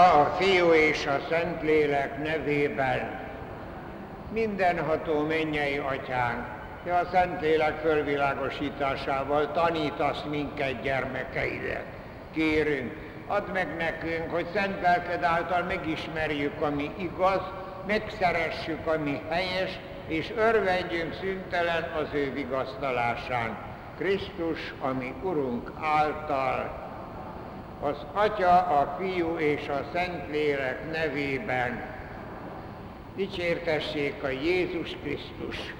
A Fiú és a Szentlélek nevében mindenható mennyei atyánk, te a Szentlélek fölvilágosításával tanítasz minket gyermekeidet. Kérünk, add meg nekünk, hogy szent lelked által megismerjük, ami igaz, megszeressük, ami helyes, és örvendjünk szüntelen az ő vigasztalásán. Krisztus, ami Urunk által, az Atya, a Fiú és a Szentlélek nevében dicsértessék a Jézus Krisztus.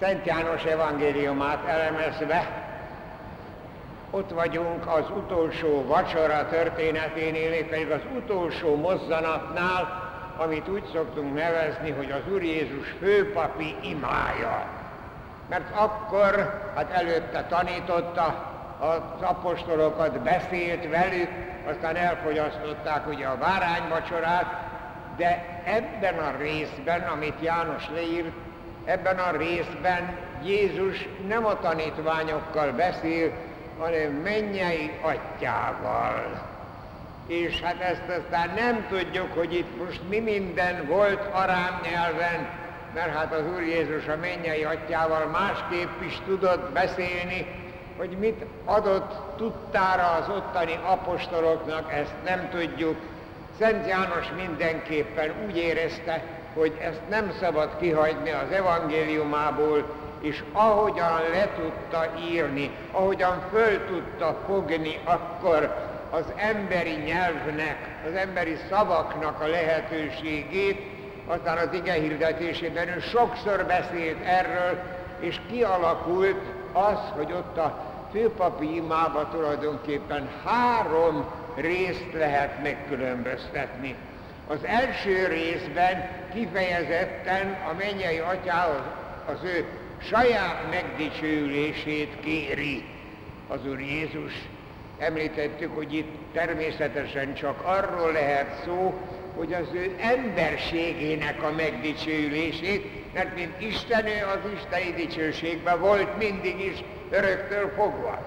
Szent János evangéliumát elemezve, ott vagyunk az utolsó vacsora történeténél, pedig az utolsó mozzanatnál, amit úgy szoktunk nevezni, hogy az Úr Jézus főpapi imája. Mert akkor, hát előtte tanította az apostolokat, beszélt velük, aztán elfogyasztották ugye a bárányvacsorát, de ebben a részben, amit János leírt, ebben a részben Jézus nem a tanítványokkal beszél, hanem mennyei atyával. És hát ezt aztán nem tudjuk, hogy itt most mi minden volt arám nyelven, mert hát az Úr Jézus a mennyei atyával másképp is tudott beszélni, hogy mit adott tudtára az ottani apostoloknak, ezt nem tudjuk. Szent János mindenképpen úgy érezte, hogy ezt nem szabad kihagyni az evangéliumából, és ahogyan le tudta írni, ahogyan föl tudta fogni akkor az emberi nyelvnek, az emberi szavaknak a lehetőségét, aztán az ige hirdetésében ő sokszor beszélt erről, és kialakult az, hogy ott a főpapi imába tulajdonképpen három részt lehet megkülönböztetni. Az első részben kifejezetten a mennyei atyához az ő saját megdicsőülését kéri az Úr Jézus. Említettük, hogy itt természetesen csak arról lehet szó, hogy az ő emberségének a megdicsőülését, mert mint Istenő az isteni dicsőségben volt mindig is öröktől fogva.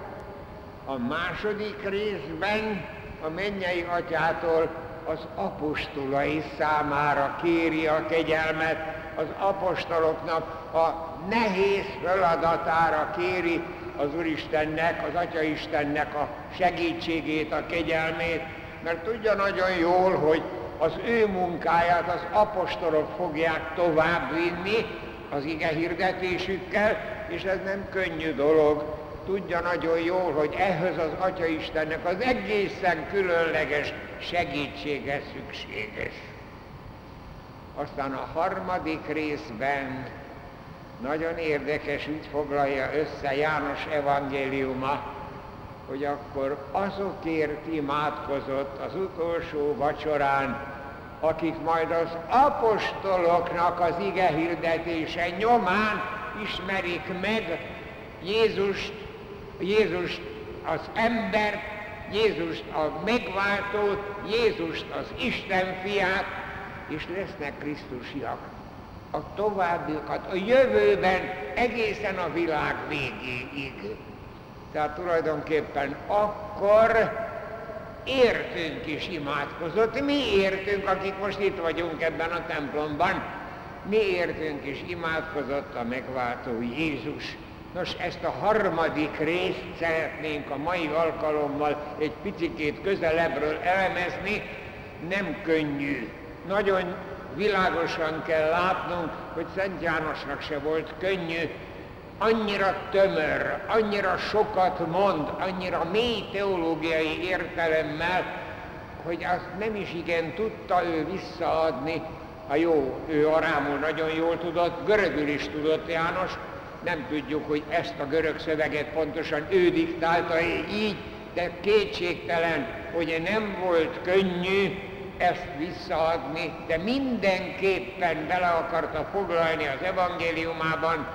A második részben a mennyei atyától az apostolai számára kéri a kegyelmet, az apostoloknak a nehéz feladatára kéri az Úristennek, az Atya Istennek a segítségét, a kegyelmét, mert tudja nagyon jól, hogy az ő munkáját az apostolok fogják tovább vinni az ige hirdetésükkel, és ez nem könnyű dolog. Tudja nagyon jól, hogy ehhez az Atya Istennek az egészen különleges segítsége szükséges. Aztán a harmadik részben nagyon érdekes, úgy foglalja össze János evangéliuma, hogy akkor azokért imádkozott az utolsó vacsorán, akik majd az apostoloknak az ige hirdetése nyomán ismerik meg Jézust, Jézust az embert, Jézust a megváltót, Jézust az Isten fiát, és lesznek Krisztusiak. A továbbiakat, a jövőben egészen a világ végéig. Tehát tulajdonképpen akkor értünk is imádkozott. Mi értünk, akik most itt vagyunk ebben a templomban, mi értünk is imádkozott a megváltó Jézus. Nos, ezt a harmadik részt szeretnénk a mai alkalommal egy picikét közelebbről elemezni, nem könnyű. Nagyon világosan kell látnunk, hogy Szent Jánosnak se volt könnyű annyira tömör, annyira sokat mond, annyira mély teológiai értelemmel, hogy azt nem is igen tudta ő visszaadni, a jó, ő arámul nagyon jól tudott, görögül is tudott János, nem tudjuk, hogy ezt a görög szöveget pontosan ő diktálta így, de kétségtelen, hogy nem volt könnyű ezt visszaadni, de mindenképpen bele akarta foglalni az evangéliumában,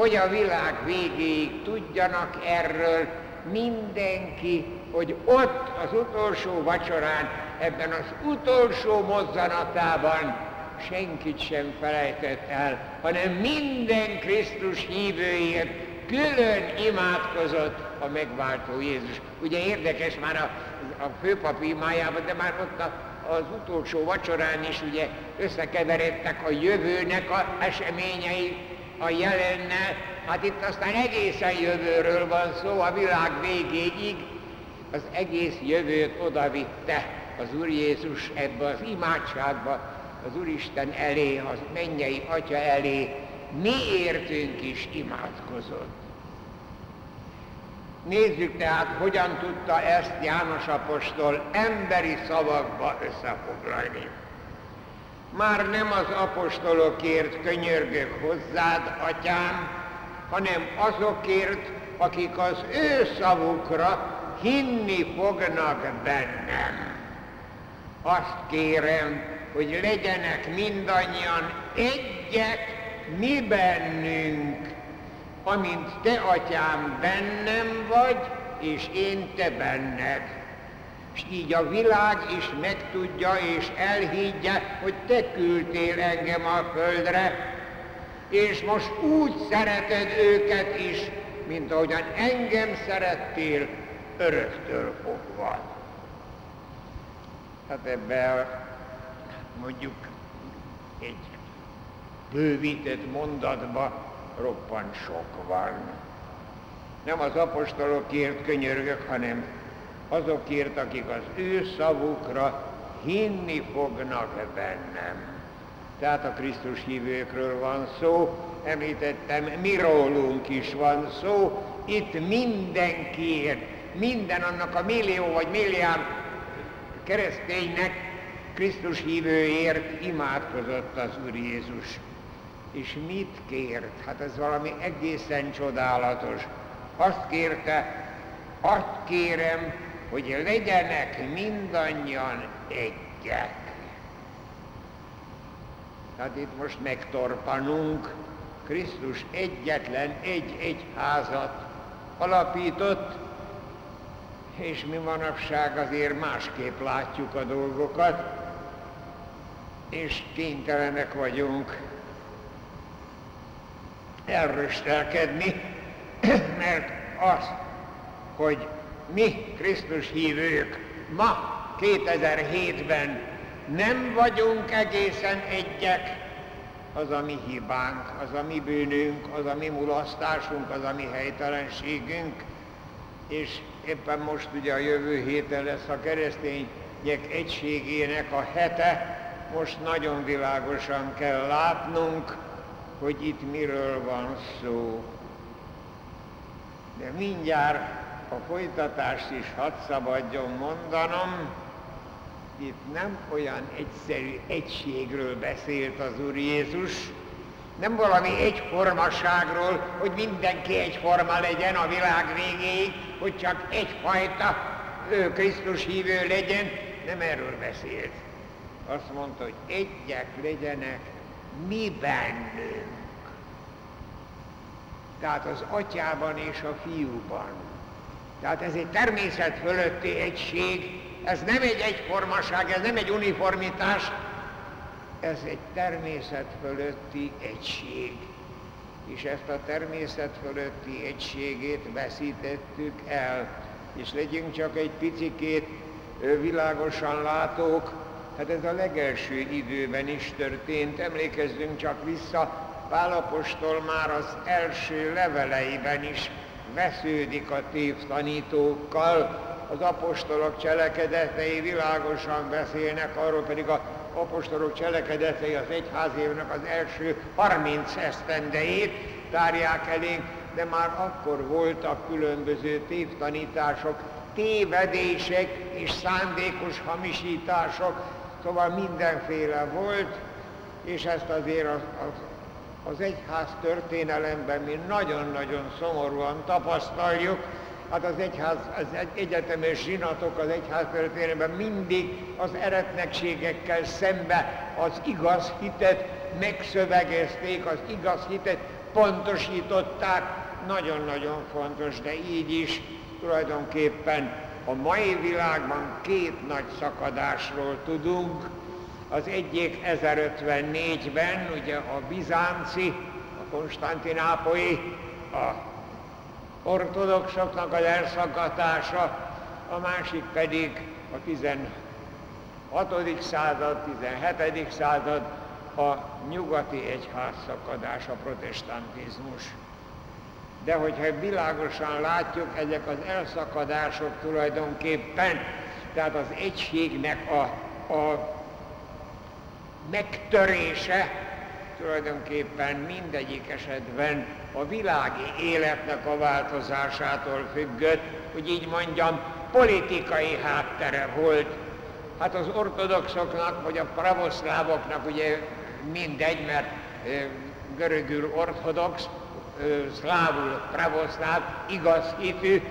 hogy a világ végéig tudjanak erről mindenki, hogy ott az utolsó vacsorán, ebben az utolsó mozzanatában senkit sem felejtett el, hanem minden Krisztus hívőért külön imádkozott a megváltó Jézus. Ugye érdekes már a, a főpap imájában, de már ott a, az utolsó vacsorán is ugye összekeveredtek a jövőnek a eseményei a jelennel. Hát itt aztán egészen jövőről van szó, a világ végéig az egész jövőt odavitte az Úr Jézus ebbe az imádságba, az Úristen elé, az mennyei Atya elé, mi értünk is imádkozott. Nézzük tehát, hogyan tudta ezt János Apostol emberi szavakba összefoglalni. Már nem az apostolokért könyörgök hozzád, atyám, hanem azokért, akik az ő szavukra hinni fognak bennem. Azt kérem, hogy legyenek mindannyian egyek mi bennünk, amint te, atyám, bennem vagy, és én te benned. És így a világ is megtudja és elhiggye, hogy te küldtél engem a földre, és most úgy szereted őket is, mint ahogyan engem szerettél öröktől fogva. Hát ebben mondjuk egy bővített mondatba roppant sok van. Nem az apostolokért könyörgök, hanem azokért, akik az ő szavukra hinni fognak bennem. Tehát a Krisztus hívőkről van szó, említettem, mi rólunk is van szó, itt mindenkiért, minden annak a millió vagy milliárd kereszténynek, Krisztus hívőért imádkozott az Úr Jézus. És mit kért? Hát ez valami egészen csodálatos. Azt kérte, azt kérem, hogy legyenek mindannyian egyek. Tehát itt most megtorpanunk, Krisztus egyetlen egy egyházat alapított, és mi manapság azért másképp látjuk a dolgokat, és kénytelenek vagyunk elröstelkedni, mert az, hogy mi Krisztus hívők? Ma 2007-ben nem vagyunk egészen egyek, az a mi hibánk, az a mi bűnünk, az a mi mulasztásunk, az a mi helytelenségünk, és éppen most ugye a jövő héten lesz a keresztények egységének a hete, most nagyon világosan kell látnunk, hogy itt miről van szó. De mindjárt a folytatást is hadd szabadjon mondanom, itt nem olyan egyszerű egységről beszélt az Úr Jézus, nem valami egyformaságról, hogy mindenki egyforma legyen a világ végéig, hogy csak egyfajta ő Krisztus hívő legyen, nem erről beszélt. Azt mondta, hogy egyek legyenek mi bennünk. Tehát az atyában és a fiúban. Tehát ez egy természet fölötti egység, ez nem egy egyformaság, ez nem egy uniformitás, ez egy természet fölötti egység. És ezt a természet fölötti egységét veszítettük el. És legyünk csak egy picikét világosan látók, hát ez a legelső időben is történt. Emlékezzünk csak vissza, Pálapostól már az első leveleiben is vesződik a tévtanítókkal, az apostolok cselekedetei világosan beszélnek, arról pedig a apostolok cselekedetei az egyház évnek az első 30 esztendejét tárják elénk, de már akkor voltak különböző tévtanítások, tévedések és szándékos hamisítások, szóval mindenféle volt, és ezt azért az, az, az egyház történelemben mi nagyon-nagyon szomorúan tapasztaljuk, hát az egyház, az egyetemes zsinatok az egyház történetben mindig az eretnekségekkel szembe az igaz hitet megszövegezték, az igaz hitet pontosították, nagyon-nagyon fontos, de így is tulajdonképpen a mai világban két nagy szakadásról tudunk. Az egyik 1054-ben, ugye a bizánci, a konstantinápolyi, a ortodoxoknak az elszakadása, a másik pedig a 16. század, 17. század, a nyugati egyház szakadás, a protestantizmus. De hogyha világosan látjuk, ezek az elszakadások tulajdonképpen, tehát az egységnek a, a megtörése tulajdonképpen mindegyik esetben a világi életnek a változásától függött, hogy így mondjam, politikai háttere volt. Hát az ortodoxoknak, vagy a pravoszlávoknak ugye mindegy, mert görögül ortodox, szlávul pravoszláv, igaz hitű,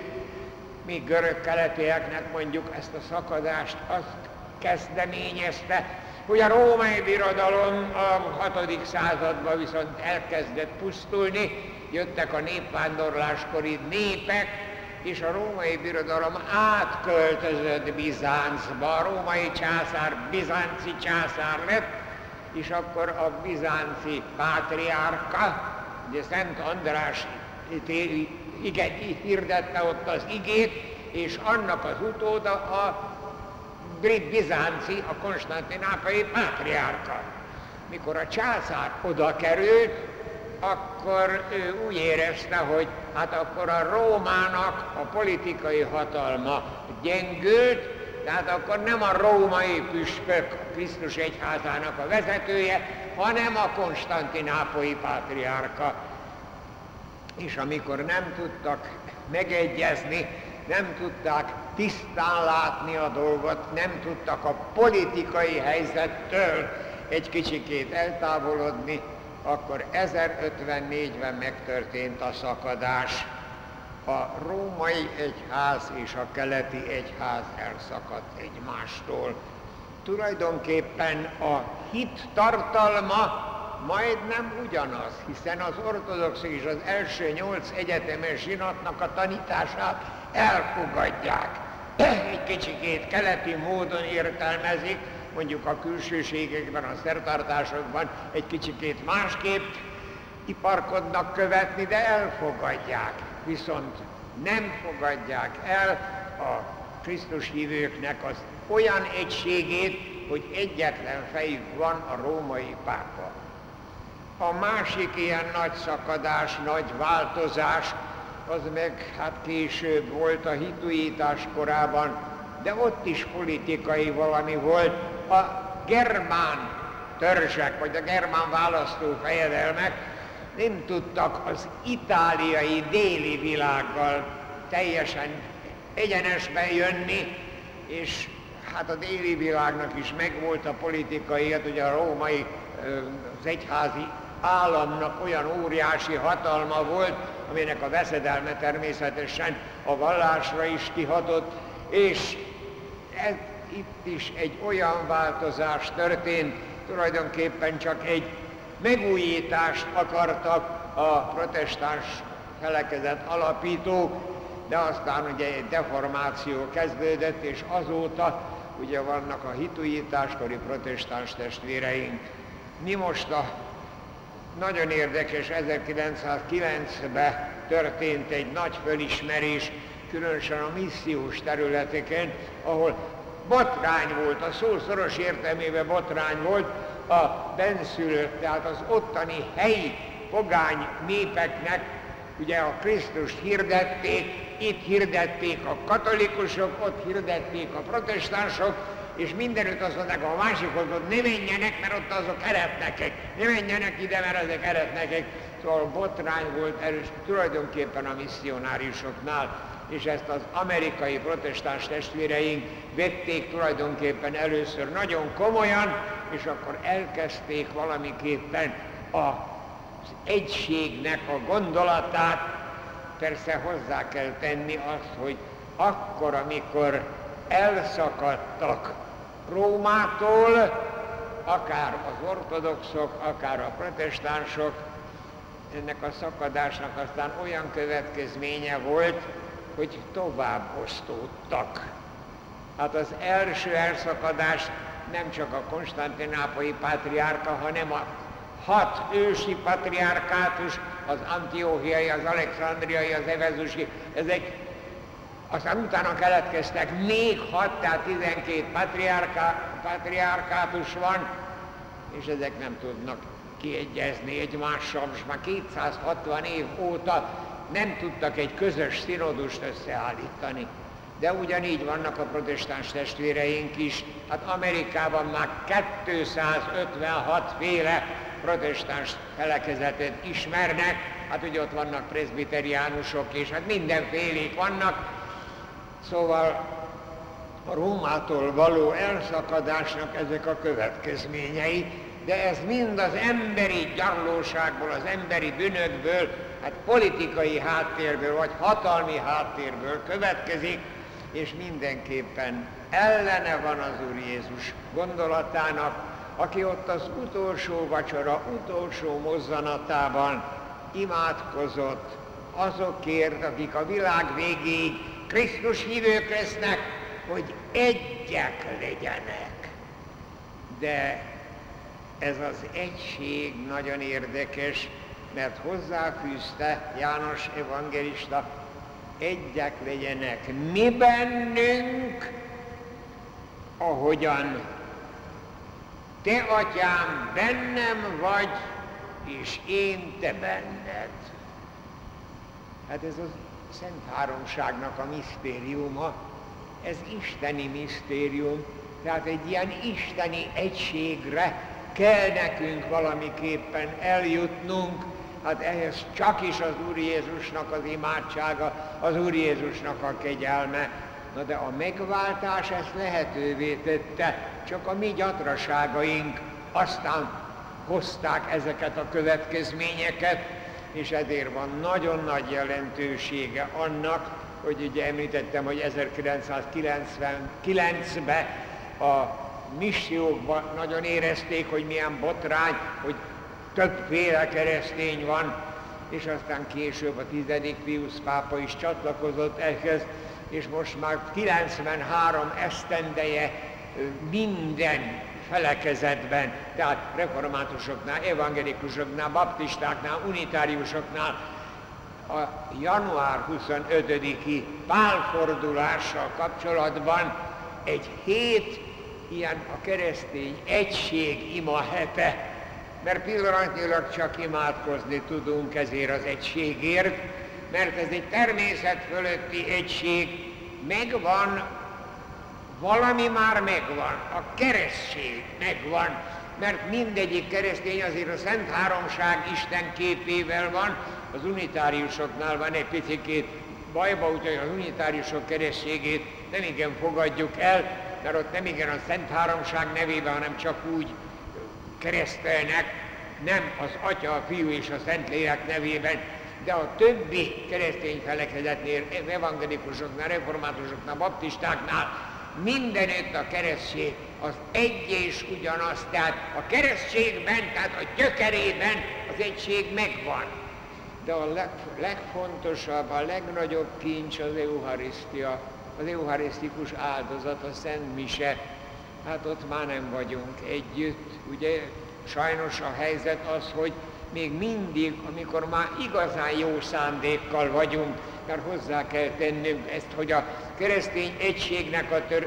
mi görög keletieknek mondjuk ezt a szakadást azt kezdeményezte, hogy a római birodalom a 6. században viszont elkezdett pusztulni, jöttek a népvándorláskori népek, és a római birodalom átköltözött Bizáncba, a római császár bizánci császár lett, és akkor a bizánci pátriárka, ugye Szent András igen, hirdette ott az igét, és annak az utóda a bizánci, a konstantinápai pátriárka. Mikor a császár oda került, akkor ő úgy érezte, hogy hát akkor a Rómának a politikai hatalma gyengült, tehát akkor nem a római püspök Krisztus egyházának a vezetője, hanem a konstantinápolyi pátriárka. És amikor nem tudtak megegyezni, nem tudták tisztán látni a dolgot, nem tudtak a politikai helyzettől egy kicsikét eltávolodni, akkor 1054-ben megtörtént a szakadás. A római egyház és a keleti egyház elszakadt egymástól. Tulajdonképpen a hit tartalma majdnem ugyanaz, hiszen az ortodox és az első nyolc egyetemes zsinatnak a tanítását elfogadják. Egy kicsikét keleti módon értelmezik, mondjuk a külsőségekben, a szertartásokban egy kicsikét másképp iparkodnak követni, de elfogadják. Viszont nem fogadják el a Krisztus hívőknek az olyan egységét, hogy egyetlen fejük van a római pápa. A másik ilyen nagy szakadás, nagy változás, az meg hát később volt a hituítás korában, de ott is politikai valami volt. A germán törzsek, vagy a germán választó fejedelmek nem tudtak az itáliai déli világgal teljesen egyenesben jönni, és hát a déli világnak is megvolt a politikai, hát ugye a római, az egyházi államnak olyan óriási hatalma volt, aminek a veszedelme természetesen a vallásra is kihatott, és ez, itt is egy olyan változás történt, tulajdonképpen csak egy megújítást akartak a protestáns felekezet alapítók, de aztán ugye egy deformáció kezdődött, és azóta ugye vannak a hitújításkori protestáns testvéreink. Mi most a nagyon érdekes, 1909-ben történt egy nagy fölismerés, különösen a missziós területeken, ahol botrány volt, a szó szoros értelmében botrány volt, a benszülött, tehát az ottani helyi pogány népeknek, ugye a Krisztust hirdették, itt hirdették a katolikusok, ott hirdették a protestánsok, és mindenütt azt mondták, a másikhoz ott ne menjenek, mert ott azok eretnekek, ne menjenek ide, mert ezek eretnekek. Szóval botrány volt erős tulajdonképpen a misszionáriusoknál, és ezt az amerikai protestáns testvéreink vették tulajdonképpen először nagyon komolyan, és akkor elkezdték valamiképpen az egységnek a gondolatát, persze hozzá kell tenni azt, hogy akkor, amikor elszakadtak Rómától, akár az ortodoxok, akár a protestánsok, ennek a szakadásnak aztán olyan következménye volt, hogy tovább osztódtak. Hát az első elszakadás nem csak a konstantinápolyi pátriárka, hanem a hat ősi patriárkátus, az antióhiai, az alexandriai, az evezusi, ezek aztán utána keletkeztek még hat, tehát 12 patriárká, patriárkátus van, és ezek nem tudnak kiegyezni egymással. Most már 260 év óta nem tudtak egy közös szinodust összeállítani. De ugyanígy vannak a protestáns testvéreink is. Hát Amerikában már 256 féle protestáns felekezetet ismernek, hát ugye ott vannak prezbiteriánusok, és hát mindenfélék vannak, Szóval a Rómától való elszakadásnak ezek a következményei, de ez mind az emberi gyarlóságból, az emberi bűnökből, hát politikai háttérből, vagy hatalmi háttérből következik, és mindenképpen ellene van az Úr Jézus gondolatának, aki ott az utolsó vacsora, utolsó mozzanatában imádkozott azokért, akik a világ végéig Krisztus hívők lesznek, hogy egyek legyenek. De ez az egység nagyon érdekes, mert hozzáfűzte János evangelista, egyek legyenek mi bennünk, ahogyan te, atyám, bennem vagy, és én te benned. Hát ez az Szent Háromságnak a misztériuma, ez isteni misztérium, tehát egy ilyen isteni egységre kell nekünk valamiképpen eljutnunk, hát ehhez csak is az Úr Jézusnak az imádsága, az Úr Jézusnak a kegyelme. Na de a megváltás ezt lehetővé tette, csak a mi gyatraságaink aztán hozták ezeket a következményeket, és ezért van nagyon nagy jelentősége annak, hogy ugye említettem, hogy 1999-ben a missziókban nagyon érezték, hogy milyen botrány, hogy többféle keresztény van, és aztán később a tizedik Pius pápa is csatlakozott ehhez, és most már 93 esztendeje minden felekezetben, tehát reformátusoknál, evangelikusoknál, baptistáknál, unitáriusoknál. A január 25-i pálfordulással kapcsolatban egy hét ilyen a keresztény egység ima hete, mert pillanatnyilag csak imádkozni tudunk ezért az egységért, mert ez egy természet fölötti egység, megvan valami már megvan, a keresztség megvan, mert mindegyik keresztény azért a Szent Háromság Isten képével van, az unitáriusoknál van egy picit bajba, úgyhogy az unitáriusok keresztségét nem igen fogadjuk el, mert ott nem igen a Szent Háromság nevében, hanem csak úgy keresztelnek, nem az Atya, a Fiú és a Szentlélek nevében, de a többi keresztény felekezetnél, evangelikusoknál, reformátusoknál, baptistáknál mindenütt a keresztség az egy és ugyanaz, tehát a keresztségben, tehát a gyökerében az egység megvan. De a leg, legfontosabb, a legnagyobb kincs az Eucharisztia, az eucharisztikus áldozat, a Szent Mise. Hát ott már nem vagyunk együtt, ugye sajnos a helyzet az, hogy még mindig, amikor már igazán jó szándékkal vagyunk, mert hozzá kell tennünk ezt, hogy a keresztény egységnek a, tör,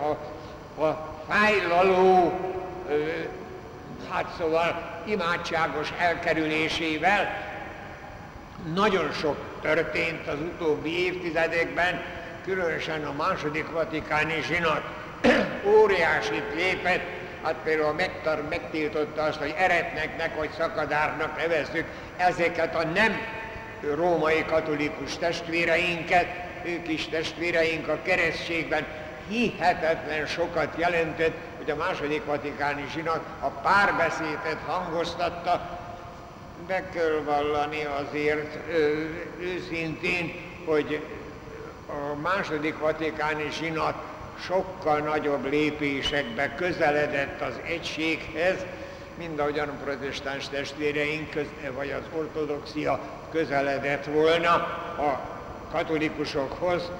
a, a fájlaló, hát szóval imádságos elkerülésével nagyon sok történt az utóbbi évtizedekben, különösen a második vatikáni zsinat. Óriásit lépett, hát például megtar, megtiltotta azt, hogy eretneknek vagy szakadárnak nevezzük ezeket a nem római katolikus testvéreinket, ők is testvéreink a keresztségben, hihetetlen sokat jelentett, hogy a második vatikáni zsinat a párbeszédet hangoztatta, be kell vallani azért ö, őszintén, hogy a második vatikáni zsinat sokkal nagyobb lépésekbe közeledett az egységhez, mint ahogyan a protestáns testvéreink, vagy az ortodoxia közeledett volna a katolikusokhoz.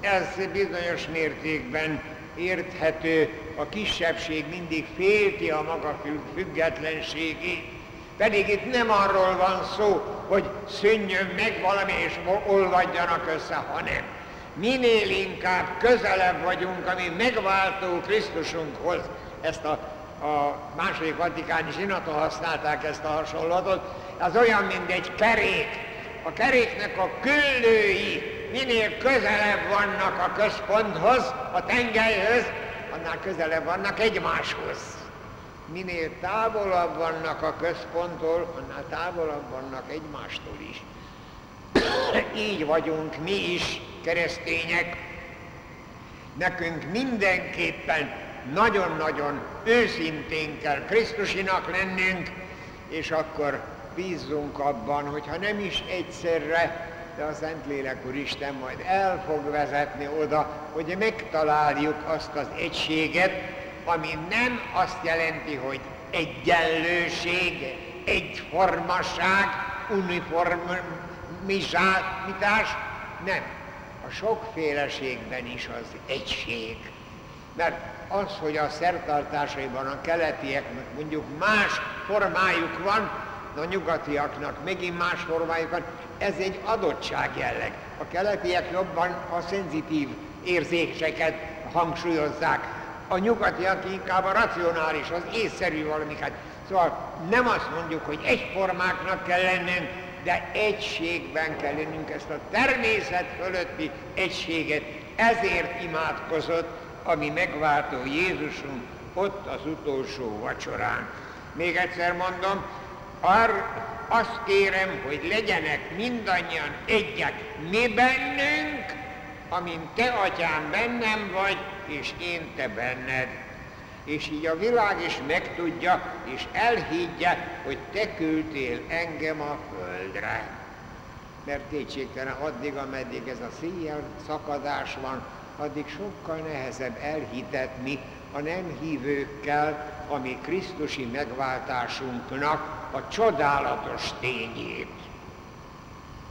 Ez bizonyos mértékben érthető, a kisebbség mindig félti a maga függetlenségét, Pedig itt nem arról van szó, hogy szűnjön meg valami és olvadjanak össze, hanem minél inkább közelebb vagyunk a mi megváltó Krisztusunkhoz. Ezt a, a második vatikáni zsinaton használták ezt a hasonlatot. Az olyan, mint egy kerék. A keréknek a küllői minél közelebb vannak a központhoz, a tengelyhöz, annál közelebb vannak egymáshoz. Minél távolabb vannak a központtól, annál távolabb vannak egymástól is. Így vagyunk mi is, keresztények. Nekünk mindenképpen nagyon-nagyon őszintén kell Krisztusinak lennünk, és akkor bízzunk abban, hogyha nem is egyszerre, de a Szentlélek Isten majd el fog vezetni oda, hogy megtaláljuk azt az egységet, ami nem azt jelenti, hogy egyenlőség, egyformaság, uniformitás, nem. A sokféleségben is az egység. Mert az, hogy a szertartásaiban a keletieknek mondjuk más formájuk van, a nyugatiaknak megint más formájuk van, ez egy adottság jelleg. A keletiek jobban a szenzitív érzéseket hangsúlyozzák, a nyugatiak inkább a racionális, az észszerű valamiket. Szóval nem azt mondjuk, hogy egyformáknak kell lennünk, de egységben kell lennünk ezt a természet fölötti egységet. Ezért imádkozott a mi megváltó Jézusunk ott az utolsó vacsorán. Még egyszer mondom, ar, azt kérem, hogy legyenek mindannyian egyek mi bennünk, amint te, atyám, bennem vagy, és én te benned. És így a világ is megtudja, és elhiggye, hogy te küldtél engem a földre. Mert kétségtelen addig, ameddig ez a széjjel szakadás van, addig sokkal nehezebb elhitetni a nem hívőkkel, ami Krisztusi megváltásunknak a csodálatos tényét.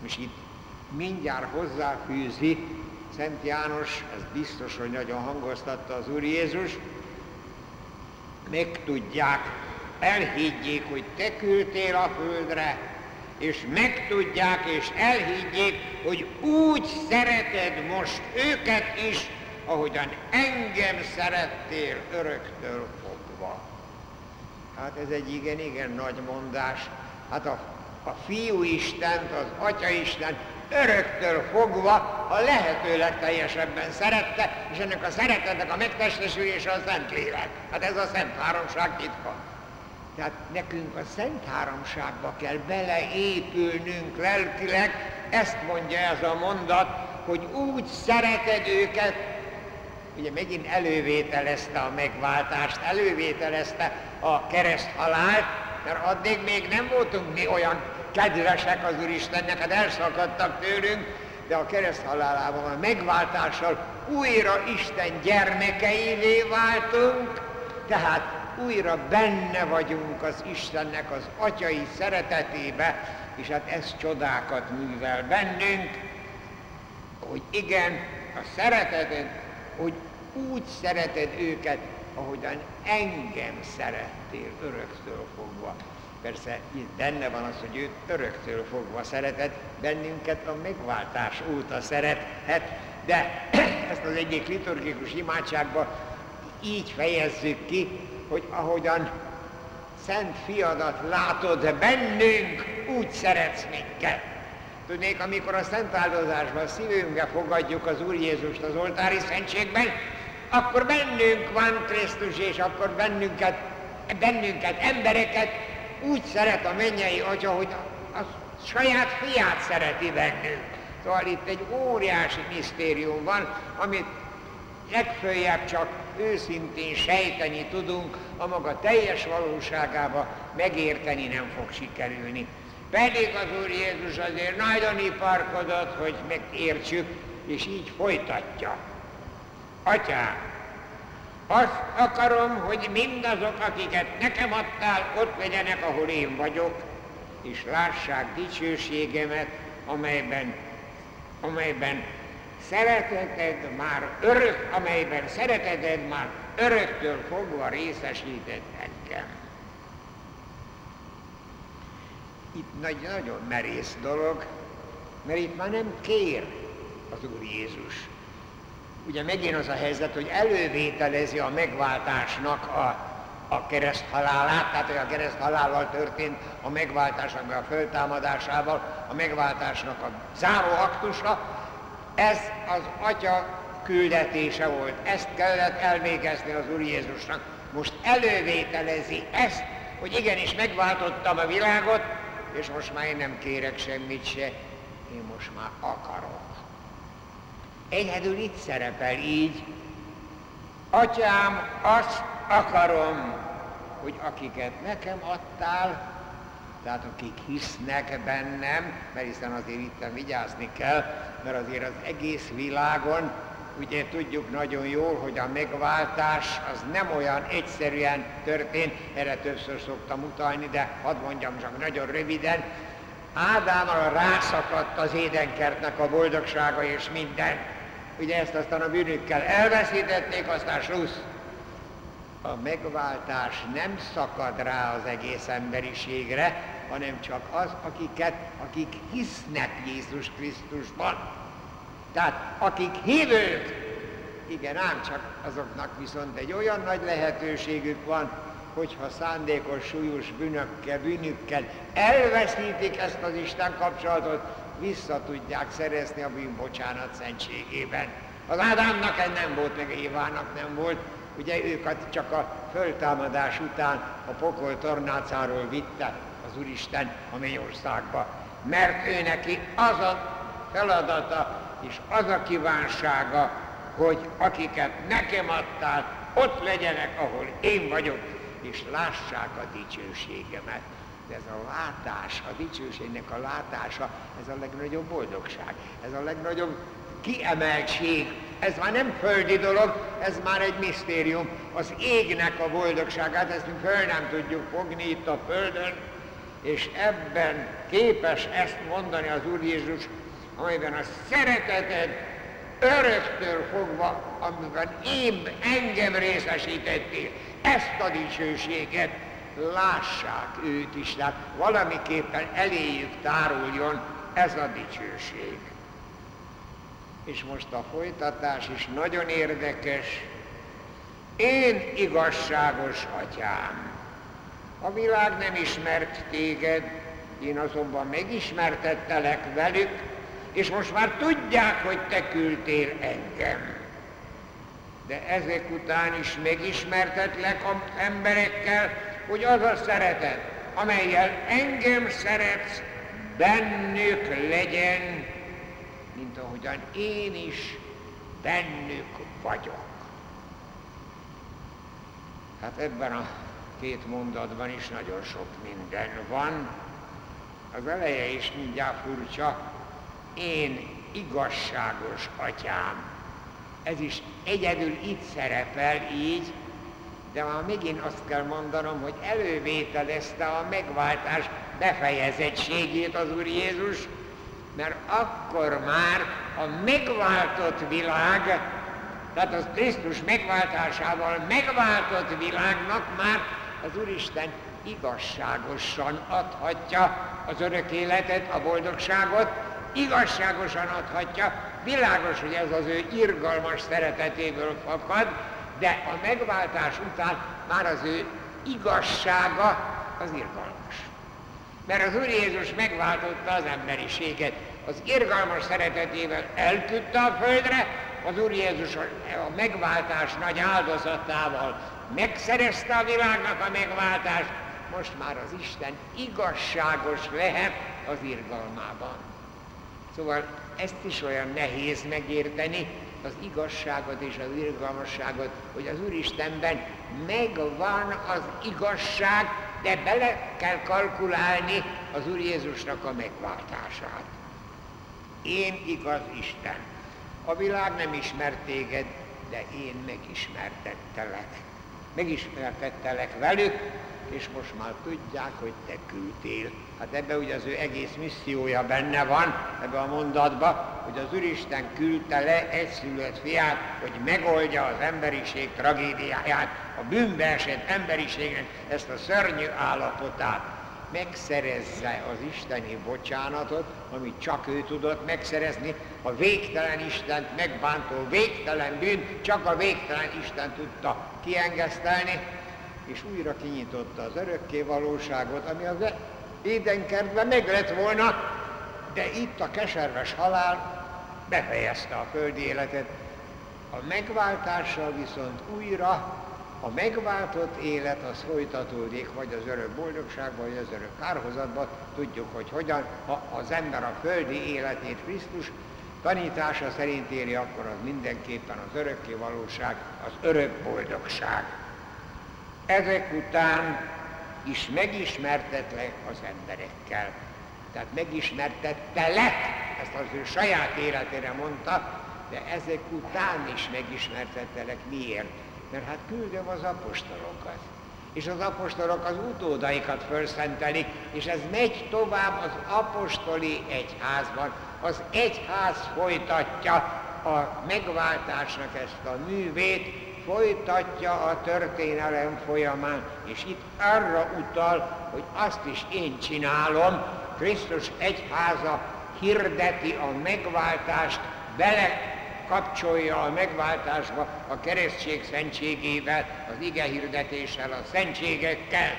És itt mindjárt hozzáfűzi Szent János, ez biztos, hogy nagyon hangoztatta az Úr Jézus, megtudják, elhiggyék, hogy te küldtél a földre, és megtudják és elhiggyék, hogy úgy szereted most őket is, ahogyan engem szerettél öröktől fogva. Hát ez egy igen-igen nagy mondás. Hát a, a fiú Istent, az Atya Isten öröktől fogva a lehető legteljesebben szerette, és ennek a szeretetnek a megtestesülése a Szentlélek. Hát ez a Szent Háromság titka. Tehát nekünk a Szent Háromságba kell beleépülnünk lelkileg, ezt mondja ez a mondat, hogy úgy szereted őket, ugye megint elővételezte a megváltást, elővételezte a kereszthalált, mert addig még nem voltunk mi olyan kedvesek az Úristennek, hát elszakadtak tőlünk, de a kereszthalálában, a megváltással újra Isten gyermekeivé váltunk, tehát újra benne vagyunk az Istennek az atyai szeretetébe, és hát ez csodákat művel bennünk, hogy igen, a szereteted, hogy úgy szereted őket, ahogyan engem szerettél öröktől fogva. Persze itt benne van az, hogy őt öröktől fogva szeretett, bennünket a megváltás óta szerethet, de ezt az egyik liturgikus imádságban így fejezzük ki, hogy ahogyan szent fiadat látod bennünk, úgy szeretsz minket. Tudnék, amikor a szent áldozásban szívünkbe fogadjuk az Úr Jézust az oltári szentségben, akkor bennünk van Krisztus, és akkor bennünket, bennünket, embereket úgy szeret a mennyei atya, hogy a saját fiát szereti bennünk. Szóval itt egy óriási misztérium van, amit legfőjebb csak őszintén sejteni tudunk, a maga teljes valóságába megérteni nem fog sikerülni. Pedig az Úr Jézus azért nagyon iparkodott, hogy megértsük, és így folytatja. Atyám, azt akarom, hogy mindazok, akiket nekem adtál, ott legyenek, ahol én vagyok, és lássák dicsőségemet, amelyben, amelyben szereteted már örök, amelyben szereteted már öröktől fogva részesített engem. nagy, nagyon merész dolog, mert itt már nem kér az Úr Jézus. Ugye megint az a helyzet, hogy elővételezi a megváltásnak a, a kereszt halálát, tehát hogy a kereszt halállal történt a megváltásnak, a föltámadásával, a megváltásnak a záró aktusa, ez az Atya küldetése volt. Ezt kellett elvégezni az Úr Jézusnak. Most elővételezi ezt, hogy igenis megváltottam a világot, és most már én nem kérek semmit se, én most már akarok. Egyedül itt szerepel így, Atyám, azt akarom, hogy akiket nekem adtál, tehát akik hisznek bennem, mert hiszen azért itt vigyázni kell, mert azért az egész világon, ugye tudjuk nagyon jól, hogy a megváltás az nem olyan egyszerűen történt, erre többször szoktam utalni, de hadd mondjam csak nagyon röviden, Ádámmal rászakadt az édenkertnek a boldogsága és minden. Ugye ezt aztán a bűnükkel elveszítették, aztán slusz. A megváltás nem szakad rá az egész emberiségre, hanem csak az, akiket, akik hisznek Jézus Krisztusban. Tehát akik hívők, igen, ám csak azoknak viszont egy olyan nagy lehetőségük van, hogyha szándékos, súlyos bűnökkel, bűnükkel elveszítik ezt az Isten kapcsolatot, vissza tudják szerezni a bűnbocsánat szentségében. Az Ádámnak ez nem volt, meg Évának nem volt, Ugye őket csak a föltámadás után a pokol tornácáról vitte az Úristen a mennyországba. Mert ő neki az a feladata és az a kívánsága, hogy akiket nekem adtál, ott legyenek, ahol én vagyok, és lássák a dicsőségemet. De ez a látás, a dicsőségnek a látása, ez a legnagyobb boldogság, ez a legnagyobb kiemeltség, ez már nem földi dolog, ez már egy misztérium. Az égnek a boldogságát, ezt mi föl nem tudjuk fogni itt a földön, és ebben képes ezt mondani az Úr Jézus, amelyben a szereteted öröktől fogva, amiben én engem részesítettél, ezt a dicsőséget lássák őt is, tehát valamiképpen eléjük táruljon ez a dicsőség. És most a folytatás is nagyon érdekes. Én igazságos atyám. A világ nem ismert téged, én azonban megismertettelek velük, és most már tudják, hogy te küldtél engem. De ezek után is megismertetlek az emberekkel, hogy az a szeretet, amelyel engem szeretsz, bennük legyen, mint ahogyan én is bennük vagyok. Hát ebben a két mondatban is nagyon sok minden van. Az eleje is mindjárt furcsa. Én igazságos atyám. Ez is egyedül itt szerepel így, de már megint azt kell mondanom, hogy elővételezte a megváltás befejezettségét az Úr Jézus, mert akkor már a megváltott világ, tehát az Krisztus megváltásával megváltott világnak már az Úristen igazságosan adhatja az örök életet, a boldogságot, igazságosan adhatja, világos, hogy ez az ő irgalmas szeretetéből fakad, de a megváltás után már az ő igazsága az irgalmas. Mert az Úr Jézus megváltotta az emberiséget. Az irgalmas szeretetével elküldte a földre, az Úr Jézus a megváltás nagy áldozatával megszerezte a világnak a megváltást, most már az Isten igazságos lehet az irgalmában. Szóval ezt is olyan nehéz megérteni, az igazságot és az irgalmasságot, hogy az Úristenben megvan az igazság, de bele kell kalkulálni az Úr Jézusnak a megváltását. Én igaz Isten. A világ nem ismert téged, de én megismertettelek. Megismertettelek velük, és most már tudják, hogy te küldtél. Hát ebbe ugye az ő egész missziója benne van, ebbe a mondatba, hogy az Úristen küldte le egyszülött fiát, hogy megoldja az emberiség tragédiáját, a bűnbe esett emberiségnek ezt a szörnyű állapotát. Megszerezze az isteni bocsánatot, amit csak ő tudott megszerezni, a végtelen Istent megbántó végtelen bűn, csak a végtelen Isten tudta kiengesztelni, és újra kinyitotta az örökké valóságot, ami az édenkertben meg lett volna, de itt a keserves halál befejezte a földi életet. A megváltással viszont újra a megváltott élet az folytatódik, vagy az örök boldogságban, vagy az örök kárhozatban. Tudjuk, hogy hogyan, ha az ember a földi életét Krisztus tanítása szerint éri, akkor az mindenképpen az örökké valóság, az örök boldogság. Ezek után is megismertetlek az emberekkel. Tehát megismertettelek, ezt az ő saját életére mondta, de ezek után is megismertettelek. Miért? Mert hát küldöm az apostolokat. És az apostolok az utódaikat felszentelik, és ez megy tovább az apostoli egyházban. Az egyház folytatja a megváltásnak ezt a művét, folytatja a történelem folyamán, és itt arra utal, hogy azt is én csinálom, Krisztus egyháza hirdeti a megváltást, bele kapcsolja a megváltásba a keresztség szentségével, az ige hirdetéssel, a szentségekkel,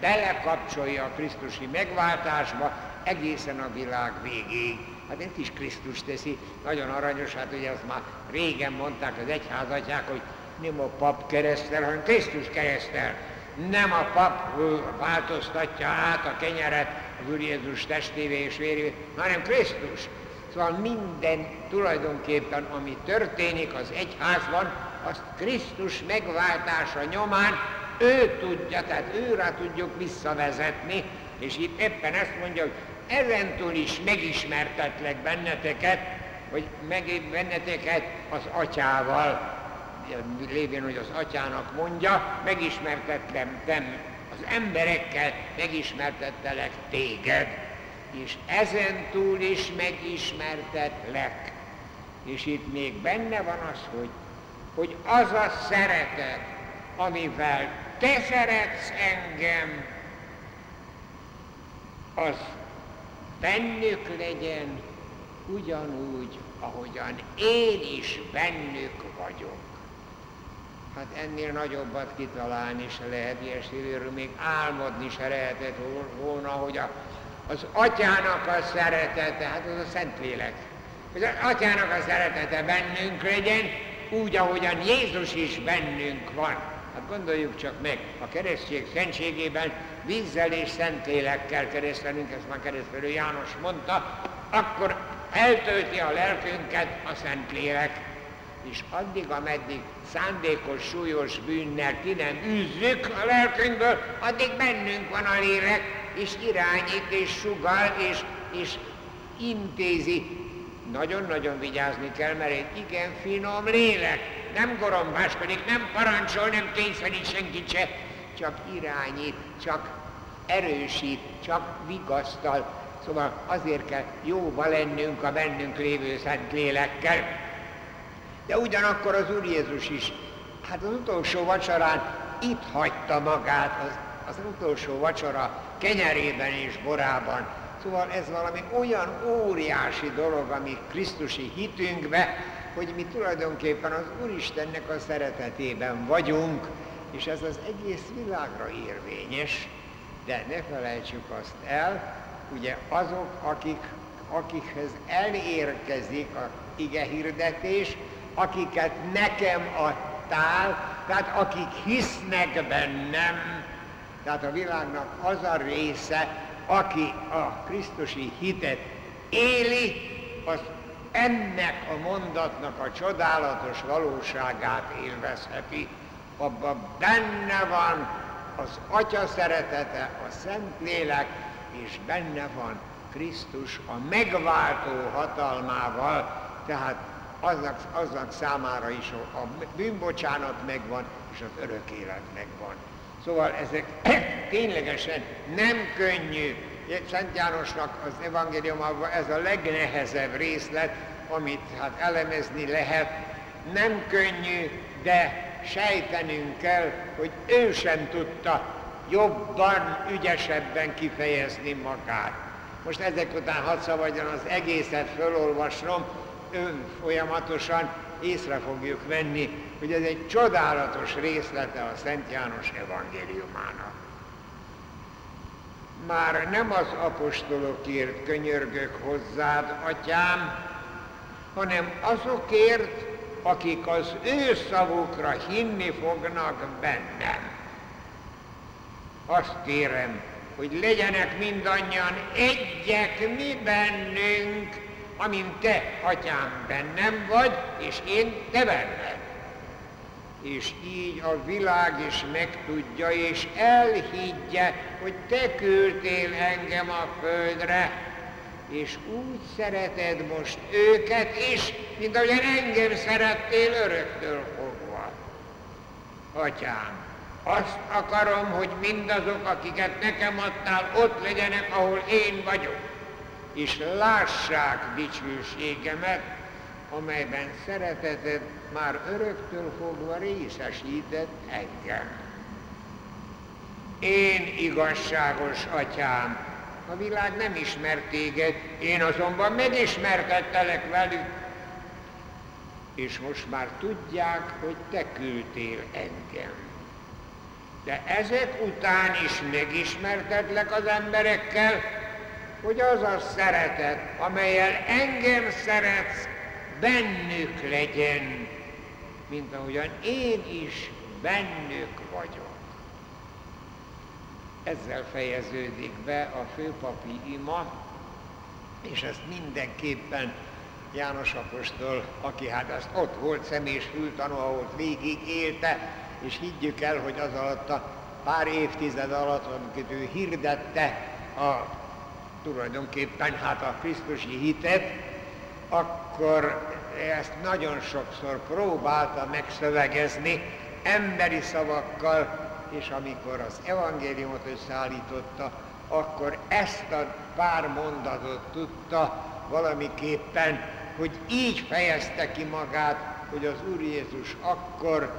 belekapcsolja a Krisztusi megváltásba egészen a világ végéig. Hát ezt is Krisztus teszi, nagyon aranyos, hát ugye azt már régen mondták az egyházatják, hogy nem a pap keresztel, hanem Krisztus keresztel. Nem a pap változtatja át a kenyeret az Úr Jézus testévé és vérévé, hanem Krisztus. Szóval minden tulajdonképpen, ami történik az egyházban, azt Krisztus megváltása nyomán ő tudja, tehát őre tudjuk visszavezetni, és itt éppen ezt mondja, hogy ezentúl is megismertetlek benneteket, hogy meg benneteket az atyával, lévén, hogy az atyának mondja, megismertettem az emberekkel, megismertettelek téged és ezen túl is megismertetlek. És itt még benne van az, hogy, hogy az a szeretet, amivel te szeretsz engem, az bennük legyen ugyanúgy, ahogyan én is bennük vagyok. Hát ennél nagyobbat kitalálni se lehet, ilyesmiről még álmodni se lehetett volna, hogy a az atyának a szeretete, hát az a Szentlélek, az atyának a szeretete bennünk legyen, úgy, ahogyan Jézus is bennünk van. Hát gondoljuk csak meg, a keresztség szentségében vízzel és szentlélekkel keresztelünk, ezt már keresztelő János mondta, akkor eltölti a lelkünket a Szentlélek, és addig, ameddig szándékos, súlyos bűnnel ki nem űzzük a lelkünkből, addig bennünk van a lélek, és irányít, és sugal, és, és intézi. Nagyon-nagyon vigyázni kell, mert egy igen finom lélek. Nem gorombáskodik, nem parancsol, nem kényszerít senkit se, csak irányít, csak erősít, csak vigasztal. Szóval azért kell jóba lennünk a bennünk lévő szent lélekkel. De ugyanakkor az Úr Jézus is, hát az utolsó vacsorán itt hagyta magát, az, az utolsó vacsora kenyerében és borában. Szóval ez valami olyan óriási dolog, ami Krisztusi hitünkbe, hogy mi tulajdonképpen az Úristennek a szeretetében vagyunk, és ez az egész világra érvényes, de ne felejtsük azt el, ugye azok, akik, akikhez elérkezik a ige hirdetés, akiket nekem adtál, tehát akik hisznek bennem, tehát a világnak az a része, aki a Krisztusi hitet éli, az ennek a mondatnak a csodálatos valóságát élvezheti. Abban benne van az Atya szeretete, a Szentlélek, és benne van Krisztus a megváltó hatalmával, tehát aznak, aznak számára is a, bűnbocsánat megvan, és az örök élet megvan. Szóval ezek ténylegesen nem könnyű. Szent Jánosnak az evangéliumában ez a legnehezebb részlet, amit hát elemezni lehet. Nem könnyű, de sejtenünk kell, hogy ő sem tudta jobban, ügyesebben kifejezni magát. Most ezek után hadd szabadjon az egészet fölolvasnom, ön folyamatosan észre fogjuk venni, hogy ez egy csodálatos részlete a Szent János evangéliumának. Már nem az apostolokért könyörgök hozzád, atyám, hanem azokért, akik az ő szavukra hinni fognak bennem. Azt kérem, hogy legyenek mindannyian egyek mi bennünk, amint te, atyám, bennem vagy, és én te benned. És így a világ is megtudja, és elhiggye, hogy te küldtél engem a földre, és úgy szereted most őket is, mint ahogyan engem szerettél öröktől fogva. Atyám, azt akarom, hogy mindazok, akiket nekem adtál, ott legyenek, ahol én vagyok, és lássák dicsőségemet, amelyben szereteted már öröktől fogva részesített engem. Én igazságos atyám, a világ nem ismer téged, én azonban megismertettelek velük, és most már tudják, hogy te küldtél engem. De ezek után is megismertetlek az emberekkel, hogy az a szeretet, amelyel engem szeretsz, bennük legyen, mint ahogyan én is bennük vagyok. Ezzel fejeződik be a főpapi ima, és ezt mindenképpen János Apostol, aki hát azt ott volt személy és fültanú, ahol végig élte, és higgyük el, hogy az alatt a pár évtized alatt, amikor ő hirdette a tulajdonképpen hát a Krisztusi hitet, akkor ezt nagyon sokszor próbálta megszövegezni emberi szavakkal, és amikor az evangéliumot összeállította, akkor ezt a pár mondatot tudta valamiképpen, hogy így fejezte ki magát, hogy az Úr Jézus akkor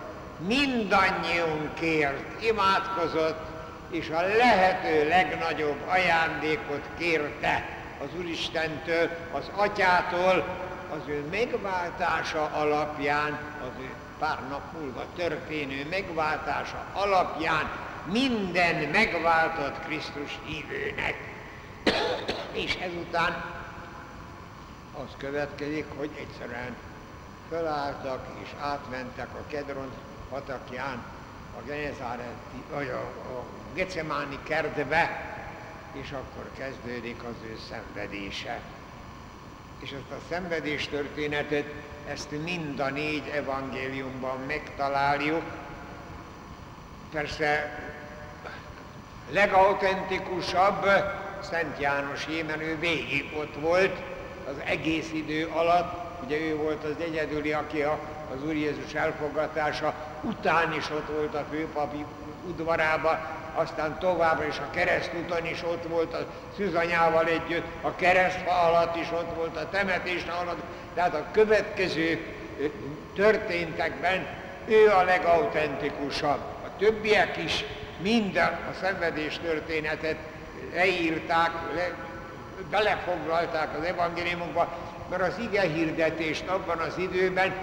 mindannyiunkért imádkozott, és a lehető legnagyobb ajándékot kérte az Úristentől, az Atyától, az ő megváltása alapján, az ő pár nap múlva történő megváltása alapján minden megváltott Krisztus hívőnek. És ezután az következik, hogy egyszerűen fölálltak és átmentek a Kedron patakján a Genezáreti, vagy a, a Gecemáni kertbe, és akkor kezdődik az ő szenvedése. És ezt a szenvedés történetet ezt mind a négy evangéliumban megtaláljuk. Persze legautentikusabb Szent János mert ő végig ott volt az egész idő alatt, ugye ő volt az egyedüli, aki a, az Úr Jézus elfogatása után is ott volt a főpapi udvarába, aztán továbbra is a keresztúton is ott volt a szűzanyával együtt, a keresztfa alatt is ott volt, a temetés alatt, tehát a következő történtekben ő a legautentikusabb. A többiek is minden a szenvedés történetet leírták, le, belefoglalták az evangéliumokba, mert az ige hirdetést abban az időben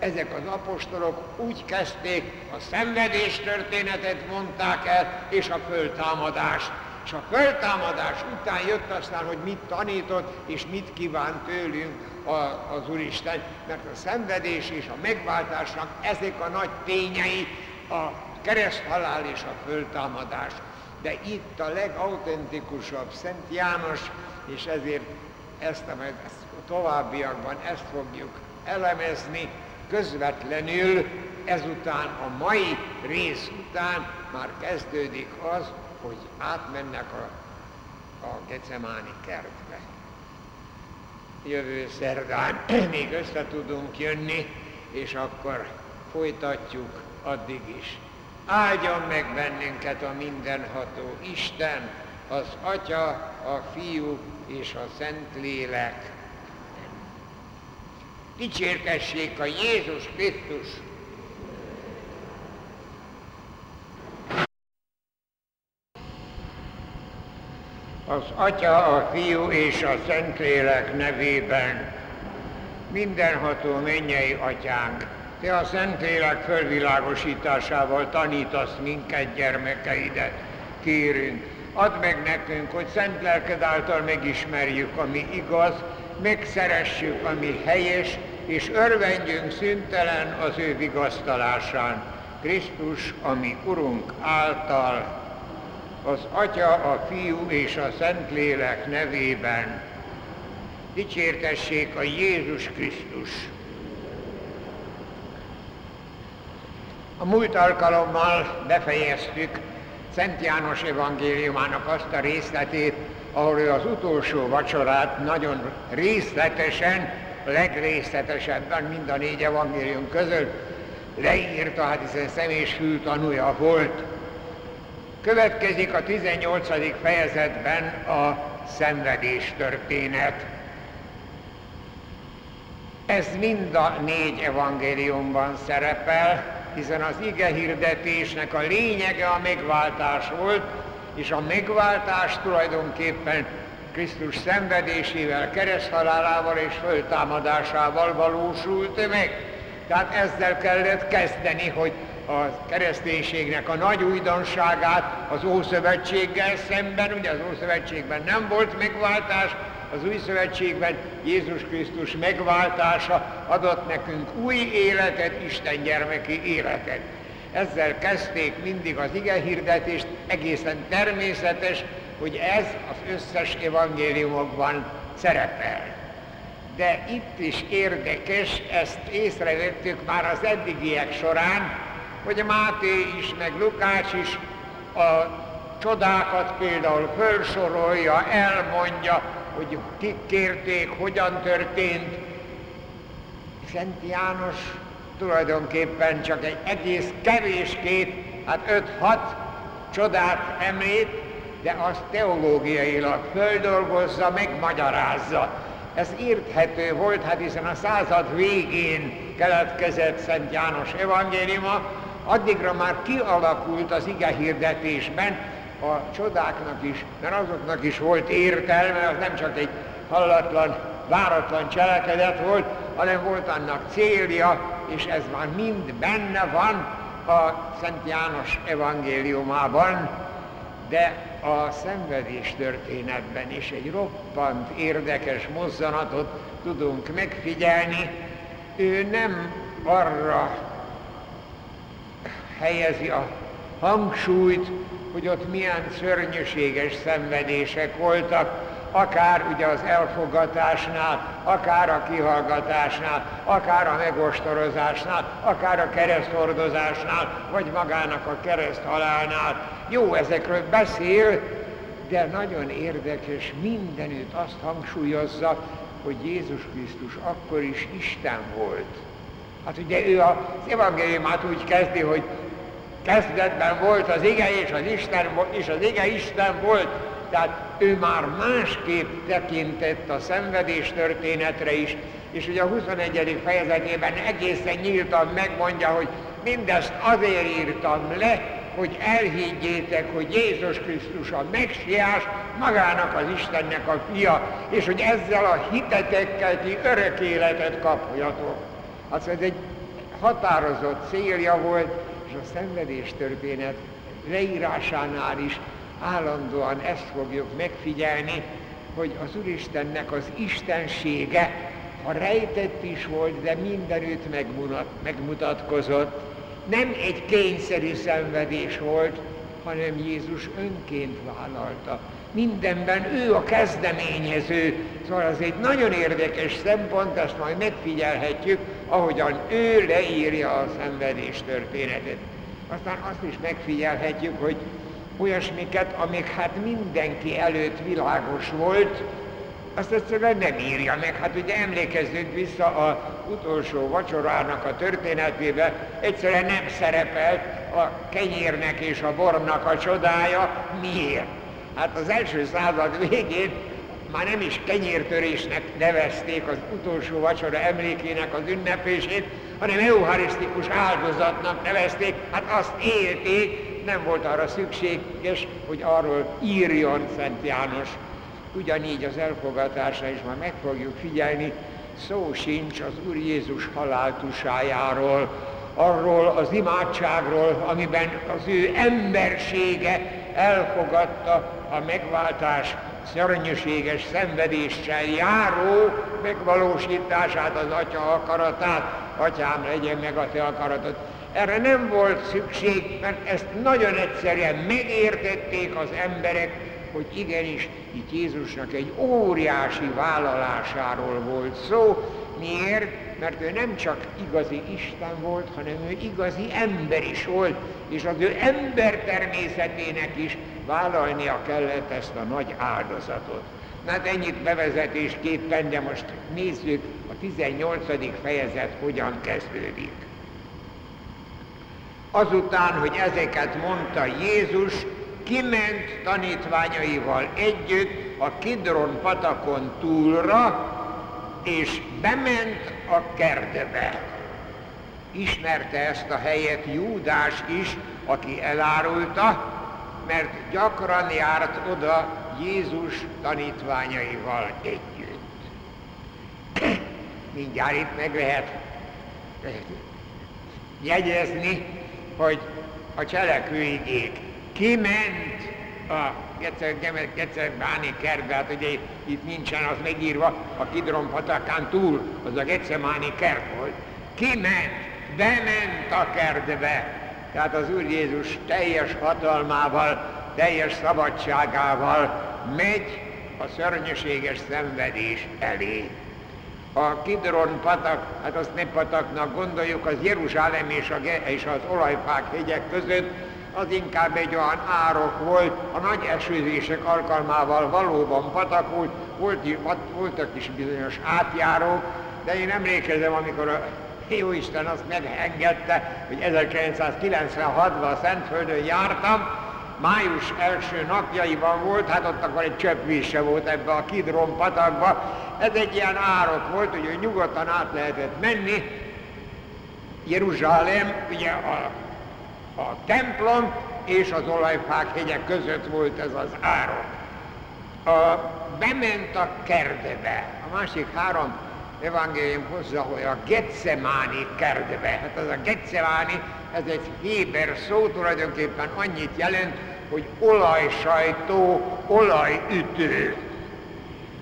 ezek az apostolok úgy kezdték, a szenvedés történetet mondták el, és a föltámadást. És a föltámadás után jött aztán, hogy mit tanított, és mit kívánt tőlünk a, az Úristen, mert a szenvedés és a megváltásnak ezek a nagy tényei, a kereszthalál és a föltámadás. De itt a legautentikusabb Szent János, és ezért ezt a, ezt a továbbiakban ezt fogjuk elemezni, közvetlenül ezután, a mai rész után már kezdődik az, hogy átmennek a, a Gecemáni kertbe. Jövő szerdán még össze tudunk jönni, és akkor folytatjuk addig is. Áldjon meg bennünket a mindenható Isten, az Atya, a Fiú és a Szentlélek. Dicsértessék a Jézus Krisztus Az Atya, a Fiú és a Szentlélek nevében mindenható mennyei Atyánk, Te a Szentlélek fölvilágosításával tanítasz minket, gyermekeidet, kérünk. Add meg nekünk, hogy szent lelked által megismerjük, ami igaz, megszeressük, ami helyes, és örvendjünk szüntelen az ő vigasztalásán. Krisztus, ami Urunk által, az Atya, a Fiú és a Szentlélek nevében dicsértessék a Jézus Krisztus. A múlt alkalommal befejeztük Szent János evangéliumának azt a részletét, ahol ő az utolsó vacsorát nagyon részletesen, legrészletesebben mind a négy evangélium között leírta, hát hiszen személyes tanúja volt. Következik a 18. fejezetben a szenvedés történet. Ez mind a négy evangéliumban szerepel, hiszen az ige hirdetésnek a lényege a megváltás volt, és a megváltás tulajdonképpen Krisztus szenvedésével, kereszthalálával és föltámadásával valósult meg. Tehát ezzel kellett kezdeni, hogy a kereszténységnek a nagy újdonságát az Ószövetséggel szemben, ugye az Ószövetségben nem volt megváltás, az új szövetségben Jézus Krisztus megváltása adott nekünk új életet, Isten gyermeki életet. Ezzel kezdték mindig az ige hirdetést, egészen természetes, hogy ez az összes evangéliumokban szerepel. De itt is érdekes, ezt észrevettük már az eddigiek során, hogy Máté is, meg Lukács is a csodákat például felsorolja, elmondja, hogy kik kérték, hogyan történt. Szent János tulajdonképpen csak egy egész kevéskét, hát 5-6 csodát említ, de azt teológiailag földolgozza, megmagyarázza. Ez érthető volt, hát hiszen a század végén keletkezett Szent János evangéliuma, addigra már kialakult az ige hirdetésben, a csodáknak is, mert azoknak is volt értelme, az nem csak egy hallatlan, váratlan cselekedet volt, hanem volt annak célja, és ez már mind benne van a Szent János evangéliumában, de a szenvedés történetben is egy roppant érdekes mozzanatot tudunk megfigyelni. Ő nem arra helyezi a hangsúlyt, hogy ott milyen szörnyűséges szenvedések voltak, akár ugye az elfogatásnál, akár a kihallgatásnál, akár a megostorozásnál, akár a kereszthordozásnál, vagy magának a kereszthalálnál. Jó, ezekről beszél, de nagyon érdekes, mindenütt azt hangsúlyozza, hogy Jézus Krisztus akkor is Isten volt. Hát ugye ő az evangéliumát úgy kezdi, hogy kezdetben volt az ige, és az, Isten, és az ige Isten volt, tehát ő már másképp tekintett a szenvedés történetre is, és ugye a 21. fejezetében egészen nyíltan megmondja, hogy mindezt azért írtam le, hogy elhiggyétek, hogy Jézus Krisztus a megsiás, magának az Istennek a fia, és hogy ezzel a hitetekkel ti örök életet kapjatok. Az ez egy határozott célja volt, és a szenvedés történet leírásánál is állandóan ezt fogjuk megfigyelni, hogy az Úristennek az istensége, ha rejtett is volt, de mindenütt megmutatkozott. Nem egy kényszerű szenvedés volt, hanem Jézus önként vállalta. Mindenben ő a kezdeményező. Szóval az egy nagyon érdekes szempont, ezt majd megfigyelhetjük, ahogyan ő leírja a szenvedés történetet. Aztán azt is megfigyelhetjük, hogy olyasmiket, amik hát mindenki előtt világos volt, azt egyszerűen nem írja meg. Hát ugye emlékezzünk vissza a utolsó vacsorának a történetébe, egyszerűen nem szerepelt a kenyérnek és a bornak a csodája. Miért? Hát az első század végén már nem is kenyértörésnek nevezték az utolsó vacsora emlékének az ünnepését, hanem eucharisztikus áldozatnak nevezték, hát azt élték, nem volt arra szükséges, hogy arról írjon Szent János. Ugyanígy az elfogatása is már meg fogjuk figyelni, szó sincs az Úr Jézus haláltusájáról, arról az imádságról, amiben az ő embersége elfogadta a megváltás szörnyűséges szenvedéssel járó megvalósítását, az Atya akaratát, Atyám, legyen meg a Te akaratod. Erre nem volt szükség, mert ezt nagyon egyszerűen megértették az emberek, hogy igenis itt Jézusnak egy óriási vállalásáról volt szó. Miért? Mert ő nem csak igazi Isten volt, hanem ő igazi ember is volt, és az ő ember természetének is vállalnia kellett ezt a nagy áldozatot. Na hát ennyit bevezetésképpen, de most nézzük a 18. fejezet hogyan kezdődik. Azután, hogy ezeket mondta Jézus, kiment tanítványaival együtt a Kidron patakon túlra, és bement a kertbe. Ismerte ezt a helyet Júdás is, aki elárulta, mert gyakran járt oda Jézus tanítványaival együtt. Mindjárt itt meg lehet, jegyezni, hogy a cselekvőigék kiment a Gecebáni kertbe, hát ugye itt nincsen az megírva, a Kidron patakán túl, az a Gecemáni kert volt. Kiment, bement a kertbe, tehát az Úr Jézus teljes hatalmával, teljes szabadságával megy a szörnyűséges szenvedés elé. A Kidron patak, hát azt nem pataknak gondoljuk, az Jeruzsálem és, a, és az olajfák hegyek között, az inkább egy olyan árok volt, a nagy esőzések alkalmával valóban patak volt, volt, voltak is bizonyos átjárók, de én emlékezem, amikor a Jóisten azt megengedte, hogy 1996-ban a Szentföldön jártam, május első napjaiban volt, hát ott akkor egy csöppvíz se volt ebbe a Kidron patakba. Ez egy ilyen árok volt, hogy nyugodtan át lehetett menni. Jeruzsálem, ugye a, a templom és az olajfák hegyek között volt ez az árok. A, bement a kertbe. A másik három evangélium hozza, hogy a Getsemáni kertbe. Hát az a Getsemáni, ez egy héber szó, tulajdonképpen annyit jelent, hogy olajsajtó, olajütő.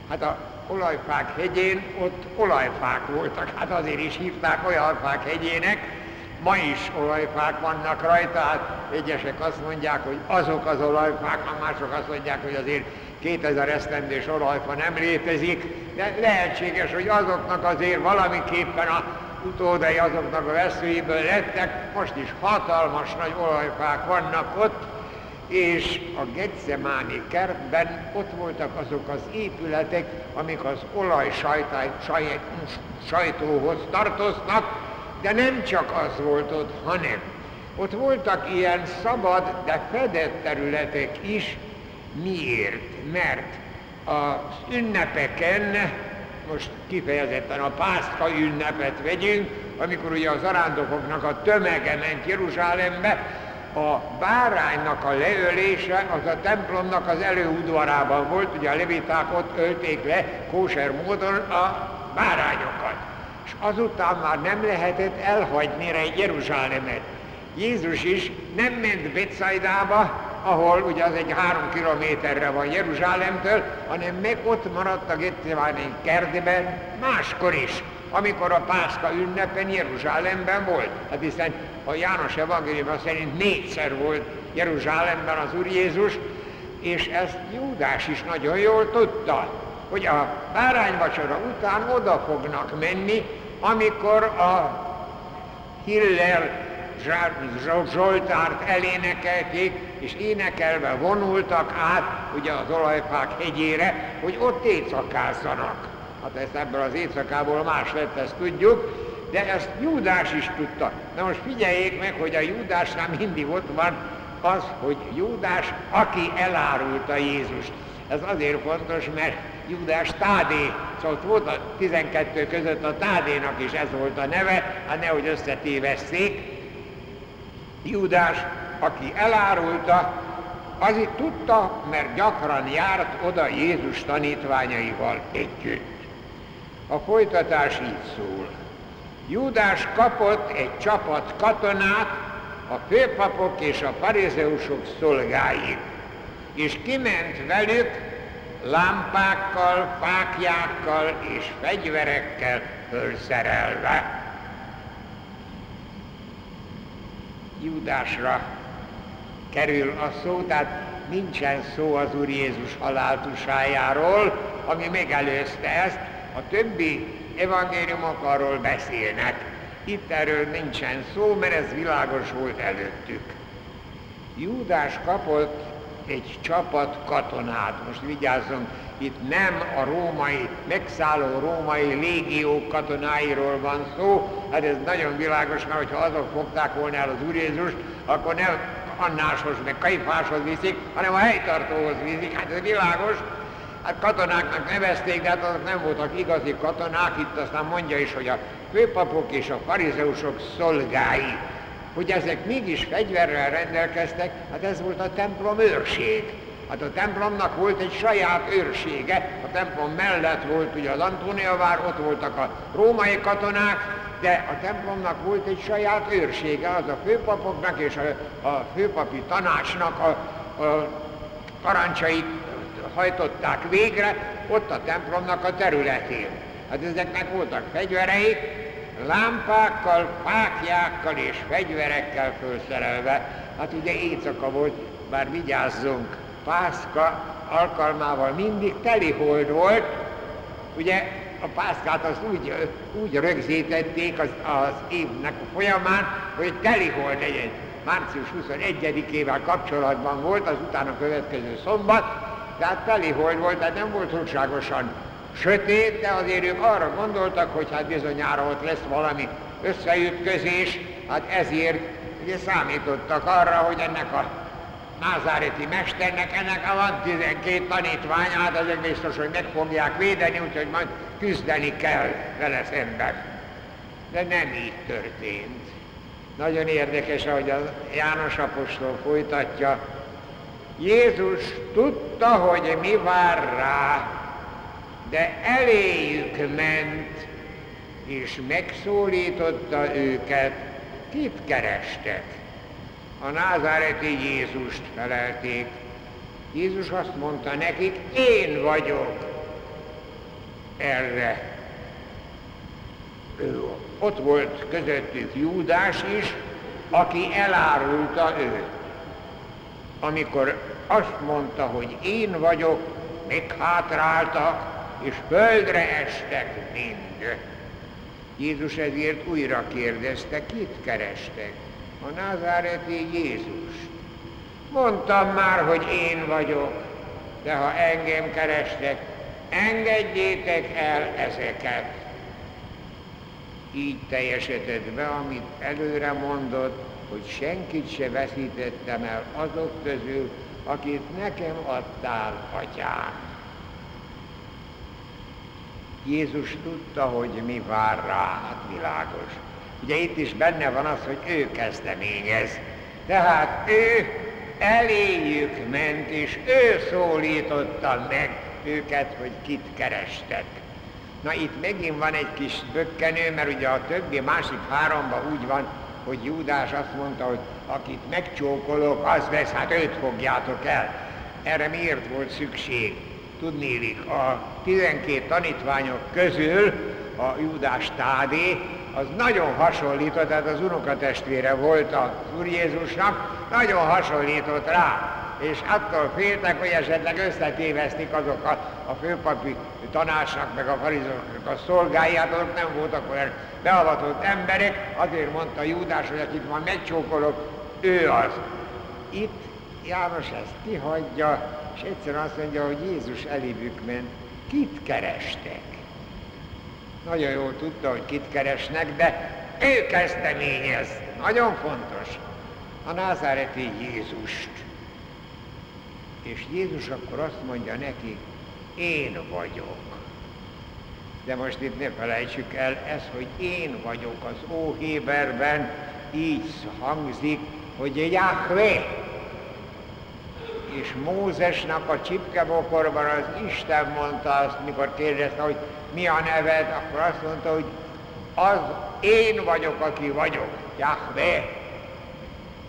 Hát a olajfák hegyén ott olajfák voltak, hát azért is hívták olajfák hegyének, ma is olajfák vannak rajta, hát egyesek azt mondják, hogy azok az olajfák, a mások azt mondják, hogy azért 2000 esztendős olajfa nem létezik, de lehetséges, hogy azoknak azért valamiképpen a utódai azoknak a veszőiből lettek, most is hatalmas nagy olajfák vannak ott, és a Getzemáni kertben ott voltak azok az épületek, amik az olaj sajtóhoz tartoznak, de nem csak az volt ott, hanem ott voltak ilyen szabad, de fedett területek is. Miért? Mert az ünnepeken, most kifejezetten a pászka ünnepet vegyünk, amikor ugye az arándokoknak a tömege ment Jeruzsálembe, a báránynak a leölése az a templomnak az előudvarában volt, ugye a leviták ott ölték le kóser módon a bárányokat. És azután már nem lehetett elhagyni Jeruzsálemet. Jézus is nem ment Betszaidába, ahol ugye az egy három kilométerre van Jeruzsálemtől, hanem meg ott maradt a Getsemáni kertben máskor is, amikor a Pászka ünnepen Jeruzsálemben volt. Hát hiszen a János evangélium szerint négyszer volt Jeruzsálemben az Úr Jézus, és ezt Júdás is nagyon jól tudta, hogy a bárányvacsora után oda fognak menni, amikor a Hillel Zsoltárt elénekelték, és énekelve vonultak át ugye az olajfák hegyére, hogy ott éjszakázzanak. Hát ezt ebből az éjszakából más lett, ezt tudjuk, de ezt Júdás is tudta. Na most figyeljék meg, hogy a Júdásnál mindig ott van az, hogy Júdás, aki elárulta Jézust. Ez azért fontos, mert Júdás Tádé, szóval volt a 12 között a Tádénak is ez volt a neve, hát nehogy összetévesszék. Júdás, aki elárulta, az itt tudta, mert gyakran járt oda Jézus tanítványaival együtt. A folytatás így szól. Júdás kapott egy csapat katonát, a főpapok és a farizeusok szolgái, és kiment velük lámpákkal, fákjákkal és fegyverekkel fölszerelve. Júdásra kerül a szó, tehát nincsen szó az Úr Jézus haláltusájáról, ami megelőzte ezt, a többi evangéliumok arról beszélnek. Itt erről nincsen szó, mert ez világos volt előttük. Júdás kapott egy csapat katonát. Most vigyázzunk, itt nem a római, megszálló római légió katonáiról van szó, hát ez nagyon világos, mert hogyha azok fogták volna el az Úr Jézust, akkor nem Annáshoz, meg Kaifáshoz viszik, hanem a helytartóhoz viszik. Hát ez világos, hát katonáknak nevezték, de hát azok nem voltak igazi katonák, itt aztán mondja is, hogy a főpapok és a farizeusok szolgái. Hogy ezek mégis fegyverrel rendelkeztek, hát ez volt a templom őrség. Hát a templomnak volt egy saját őrsége, a templom mellett volt ugye az Antónia vár, ott voltak a római katonák, de a templomnak volt egy saját őrsége, az a főpapoknak és a, a főpapi tanácsnak a, a parancsait hajtották végre ott a templomnak a területén. Hát ezeknek voltak fegyvereik, lámpákkal, fákjákkal és fegyverekkel felszerelve. Hát ugye éjszaka volt, bár vigyázzunk, Pászka alkalmával mindig telihold volt, ugye a pászkát azt úgy, úgy rögzítették az, az évnek a folyamán, hogy telihold legyen. Március 21-ével kapcsolatban volt, az utána következő szombat, tehát telihold volt, tehát nem volt túlságosan sötét, de azért ők arra gondoltak, hogy hát bizonyára ott lesz valami összeütközés, hát ezért ugye számítottak arra, hogy ennek a názáreti mesternek, ennek van 12 tanítvány, hát ezek biztos, hogy meg fogják védeni, úgyhogy majd küzdeni kell vele szemben. De nem így történt. Nagyon érdekes, ahogy a János apostol folytatja. Jézus tudta, hogy mi vár rá, de eléjük ment, és megszólította őket, kit kerestek. A názáreti Jézust felelték. Jézus azt mondta nekik, én vagyok. Erre ő, ott volt közöttük Júdás is, aki elárulta őt. Amikor azt mondta, hogy én vagyok, meghátráltak, és földre estek mind. Jézus ezért újra kérdezte, kit kerestek? A názáreti Jézus. Mondtam már, hogy én vagyok, de ha engem kerestek, engedjétek el ezeket. Így teljesedett be, amit előre mondott, hogy senkit se veszítettem el azok közül, akit nekem adtál, atyám. Jézus tudta, hogy mi vár rá, hát világos. Ugye itt is benne van az, hogy ő kezdeményez. Tehát ő eléjük ment, és ő szólította meg őket, hogy kit kerestek. Na itt megint van egy kis bökkenő, mert ugye a többi másik háromban úgy van, hogy Júdás azt mondta, hogy akit megcsókolok, az vesz, hát őt fogjátok el. Erre miért volt szükség? Tudnélik, a 12 tanítványok közül a Júdás Tádé, az nagyon hasonlított, tehát az unokatestvére volt az Úr Jézusnak, nagyon hasonlított rá, és attól féltek, hogy esetleg összetévesztik azok a, a főpapi tanácsnak, meg a farizóknak a szolgáját, azok nem voltak olyan beavatott emberek, azért mondta Júdás, hogy akit ma megcsókolok, ő az. Itt János ezt kihagyja, és egyszerűen azt mondja, hogy Jézus elévük ment. Kit kerestek? Nagyon jól tudta, hogy kit keresnek, de ő kezdeményez. Nagyon fontos. A názáreti Jézust. És Jézus akkor azt mondja neki, én vagyok. De most itt ne felejtsük el, ez, hogy én vagyok az Óhéberben, így hangzik, hogy Jahve, és Mózesnak a csipkebokorban az Isten mondta azt, mikor kérdezte, hogy mi a neved, akkor azt mondta, hogy az én vagyok, aki vagyok, Jahve.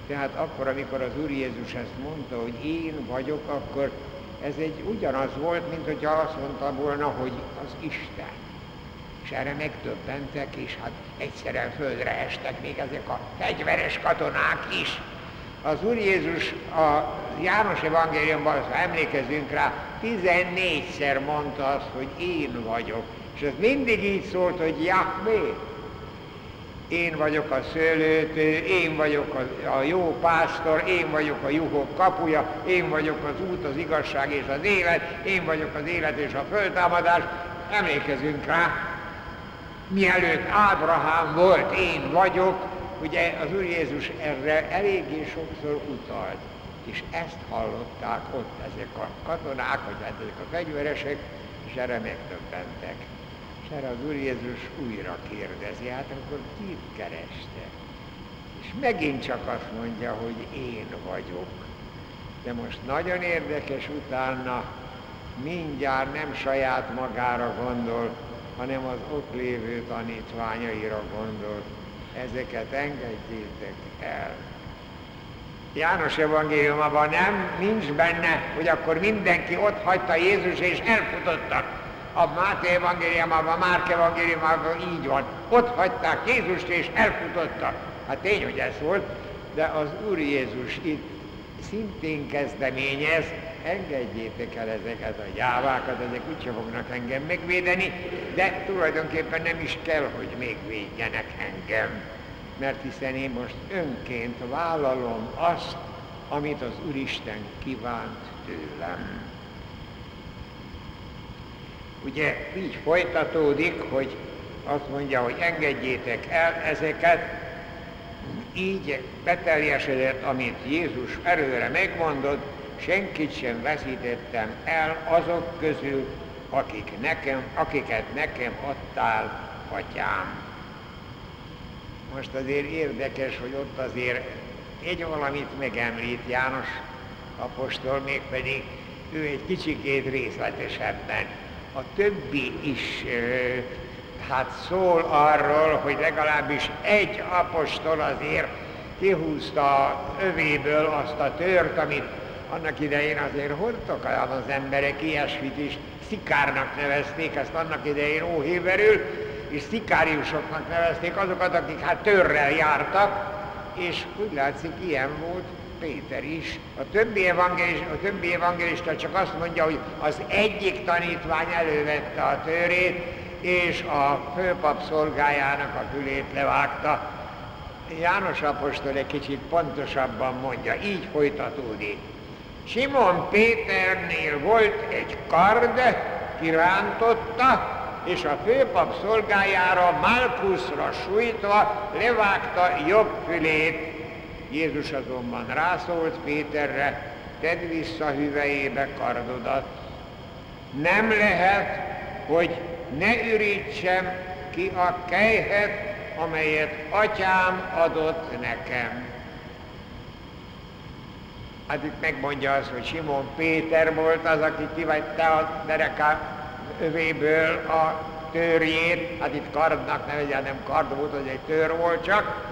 Tehát akkor, amikor az Úr Jézus ezt mondta, hogy én vagyok, akkor ez egy ugyanaz volt, mint hogyha azt mondta volna, hogy az Isten. És erre megtöbbentek, és hát egyszerűen földre estek még ezek a fegyveres katonák is. Az Úr Jézus a János evangéliumban, ha emlékezünk rá, 14-szer mondta azt, hogy én vagyok. És ez mindig így szólt, hogy Jahvé. Én vagyok a szőlőtő, én vagyok a, a jó pásztor, én vagyok a juhok kapuja, én vagyok az út, az igazság és az élet, én vagyok az élet és a föltámadás. Emlékezünk rá, mielőtt Ábrahám volt, én vagyok, ugye az Úr Jézus erre eléggé sokszor utalt. És ezt hallották ott ezek a katonák, vagy hát ezek a fegyveresek, és erre megtöbbentek. És erre az Úr Jézus újra kérdezi, hát akkor kit kereste? És megint csak azt mondja, hogy én vagyok. De most nagyon érdekes utána, mindjárt nem saját magára gondol, hanem az ott lévő tanítványaira gondol. Ezeket engedjétek el. János evangéliumában nem, nincs benne, hogy akkor mindenki ott hagyta Jézus és elfutottak. A Máté evangéliumában, a Márk evangéliumában így van. Ott hagyták Jézust és elfutottak. Hát tény, hogy ez volt, de az Úr Jézus itt szintén kezdeményez, engedjétek el ezeket a gyávákat, ezek úgyse fognak engem megvédeni, de tulajdonképpen nem is kell, hogy még védjenek engem mert hiszen én most önként vállalom azt, amit az Úristen kívánt tőlem. Ugye így folytatódik, hogy azt mondja, hogy engedjétek el ezeket, így beteljesedett, amit Jézus erőre megmondott, senkit sem veszítettem el azok közül, akik nekem, akiket nekem adtál, atyám. Most azért érdekes, hogy ott azért egy valamit megemlít János apostol, mégpedig ő egy kicsikét részletesebben. A többi is hát szól arról, hogy legalábbis egy apostol azért kihúzta övéből azt a tört, amit annak idején azért hordtak az emberek, ilyesmit is szikárnak nevezték, ezt annak idején óhéberül, és szikáriusoknak nevezték azokat, akik hát törrel jártak, és úgy látszik, ilyen volt Péter is. A többi, evangélista, a többi evangélista csak azt mondja, hogy az egyik tanítvány elővette a törét, és a főpap szolgájának a fülét levágta. János apostol egy kicsit pontosabban mondja, így folytatódik. Simon Péternél volt egy kard, kirántotta, és a főpap szolgájára Malkuszra sújtva levágta jobb fülét. Jézus azonban rászólt Péterre, tedd vissza hüvejébe kardodat. Nem lehet, hogy ne ürítsem ki a kejhet, amelyet atyám adott nekem. Hát itt megmondja azt, hogy Simon Péter volt az, aki kivette a dereká övéből a törjét, hát itt kardnak nevezje, nem kard volt, az egy tör volt csak,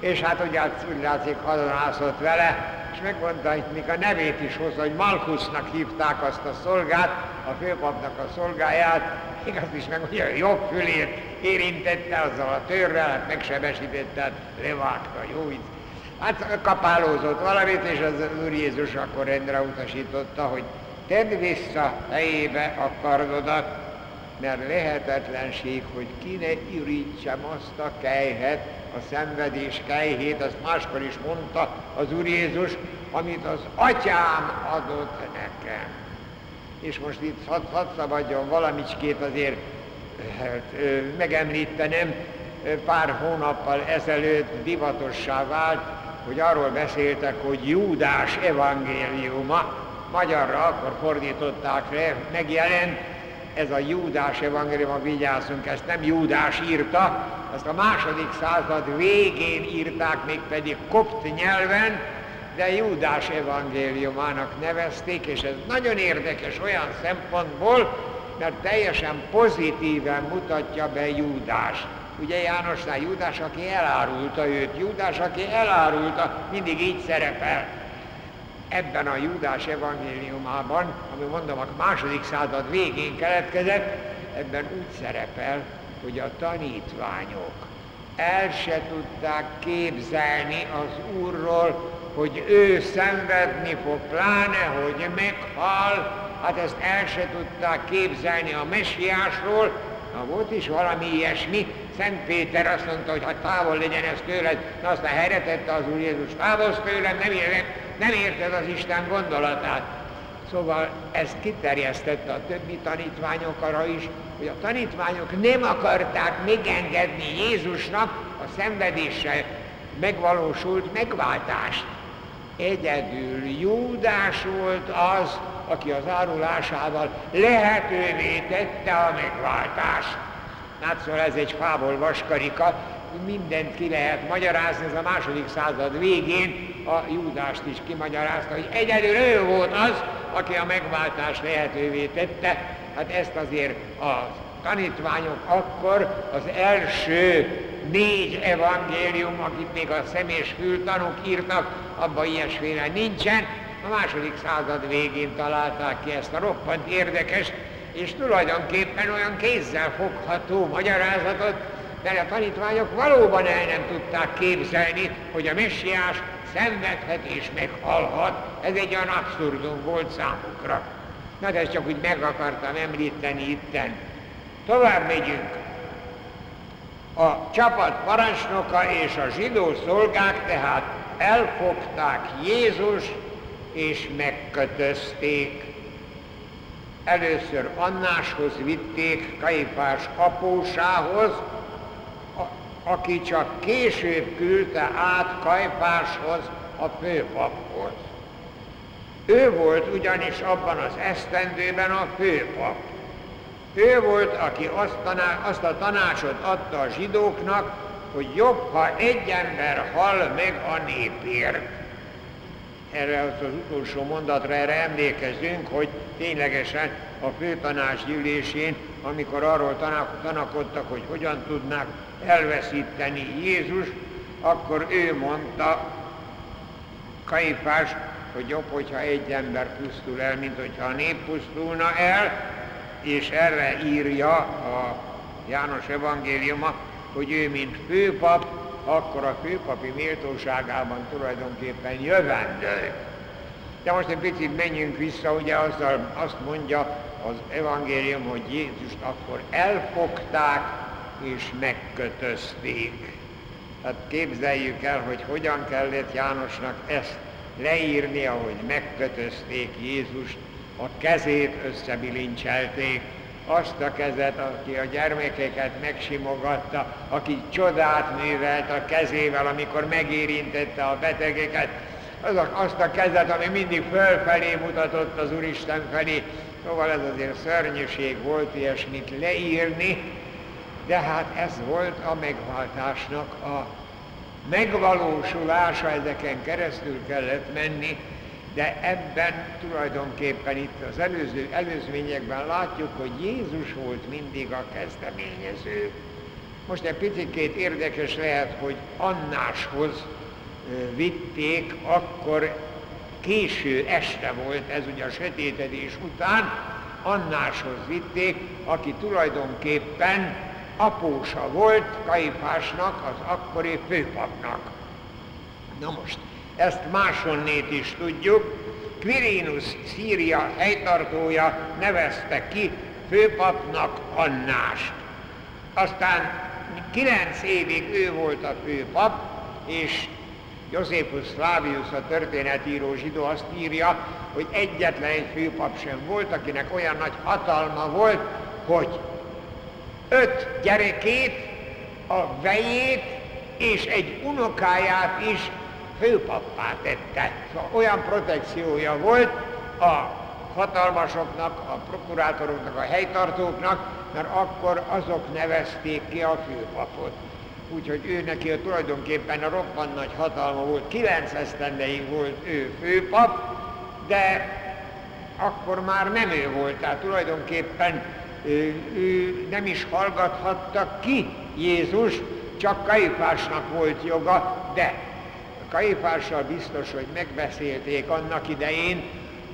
és hát ugye úgy látszik hadonászott vele, és megmondta hogy még a nevét is hozza, hogy Malkusznak hívták azt a szolgát, a főpapnak a szolgáját, még azt is megmondja, hogy jobb fülét érintette azzal a törrel, hát megsebesítette, hát levágta, jó így. Hát kapálózott valamit, és az Úr Jézus akkor rendre utasította, hogy tedd vissza helyébe a kardodat, mert lehetetlenség, hogy ki ne ürítsem azt a kejhet, a szenvedés kejhét, azt máskor is mondta az Úr Jézus, amit az atyám adott nekem. És most itt hadd had szabadjon valamicskét azért hát, megemlítenem, pár hónappal ezelőtt divatossá vált, hogy arról beszéltek, hogy Júdás evangéliuma, magyarra akkor fordították le, megjelent, ez a Júdás evangélium, vigyázzunk, ezt nem Júdás írta, azt a második század végén írták, még pedig kopt nyelven, de Júdás evangéliumának nevezték, és ez nagyon érdekes olyan szempontból, mert teljesen pozitíven mutatja be Júdás. Ugye Jánosnál Júdás, aki elárulta őt, Júdás, aki elárulta, mindig így szerepel. Ebben a Júdás evangéliumában, ami mondom a második század végén keletkezett, ebben úgy szerepel, hogy a tanítványok el se tudták képzelni az Úrról, hogy ő szenvedni fog, pláne, hogy meghal, hát ezt el se tudták képzelni a messiásról, na volt is valami ilyesmi, Szent Péter azt mondta, hogy ha távol legyen ez tőled, na aztán helyre tette az Úr Jézus, távol tőlem, nem, érted, nem érted az Isten gondolatát. Szóval ezt kiterjesztette a többi tanítványokra is, hogy a tanítványok nem akarták megengedni Jézusnak a szenvedéssel megvalósult megváltást. Egyedül Júdás volt az, aki az árulásával lehetővé tette a megváltást. Hát szóval ez egy fából vaskarika, mindent ki lehet magyarázni, ez a második század végén a Júdást is kimagyarázta, hogy egyedül ő volt az, aki a megváltást lehetővé tette. Hát ezt azért a tanítványok akkor az első négy evangélium, akit még a személyes fültanúk írtak, abban ilyesféle nincsen. A második század végén találták ki ezt a roppant érdekes, és tulajdonképpen olyan kézzel fogható magyarázatot, de a tanítványok valóban el nem tudták képzelni, hogy a messiás szenvedhet és meghalhat. Ez egy olyan abszurdum volt számukra. Na de ezt csak úgy meg akartam említeni itten. Tovább megyünk. A csapat parancsnoka és a zsidó szolgák tehát elfogták Jézus és megkötözték. Először Annáshoz vitték, Kaifás apósához, aki csak később küldte át Kajfáshoz, a főpaphoz. Ő volt ugyanis abban az esztendőben a főpap. Ő volt, aki azt, taná, azt a tanácsot adta a zsidóknak, hogy jobb, ha egy ember hal meg a népért. Erre az, utolsó mondatra erre emlékezünk, hogy ténylegesen a főtanács gyűlésén, amikor arról tanakodtak, hogy hogyan tudnák elveszíteni Jézus, akkor ő mondta, Kaifás, hogy jobb, hogyha egy ember pusztul el, mint hogyha a nép pusztulna el, és erre írja a János evangéliuma, hogy ő, mint főpap, akkor a főpapi méltóságában tulajdonképpen jövendő. De most egy picit menjünk vissza, ugye azzal azt mondja az evangélium, hogy Jézust akkor elfogták és megkötözték. Tehát képzeljük el, hogy hogyan kellett Jánosnak ezt leírnia, hogy megkötözték Jézust, a kezét összebilincselték, azt a kezet, aki a gyermekeket megsimogatta, aki csodát művelt a kezével, amikor megérintette a betegeket, az a, azt a kezet, ami mindig fölfelé mutatott az Úristen felé. Szóval ez azért szörnyűség volt ilyesmit leírni, de hát ez volt a megváltásnak a megvalósulása, ezeken keresztül kellett menni, de ebben tulajdonképpen itt az előző előzményekben látjuk, hogy Jézus volt mindig a kezdeményező. Most egy picit érdekes lehet, hogy Annáshoz vitték, akkor késő este volt, ez ugye a sötétedés után, Annáshoz vitték, aki tulajdonképpen apósa volt Kaifásnak, az akkori főpapnak. Na most, ezt másonnét is tudjuk, Quirinus Szíria helytartója nevezte ki főpapnak Annást. Aztán kilenc évig ő volt a főpap, és Josephus Flavius, a történetíró zsidó azt írja, hogy egyetlen egy főpap sem volt, akinek olyan nagy hatalma volt, hogy öt gyerekét, a vejét és egy unokáját is főpappá tette. Szóval olyan protekciója volt a hatalmasoknak, a prokurátoroknak, a helytartóknak, mert akkor azok nevezték ki a főpapot. úgyhogy ő neki a tulajdonképpen a roppant nagy hatalma volt, 9 esztendeig volt ő főpap, de akkor már nem ő volt, tehát tulajdonképpen ő, ő nem is hallgathatta ki Jézus, csak Kaifásnak volt joga, de Kaifással biztos, hogy megbeszélték annak idején,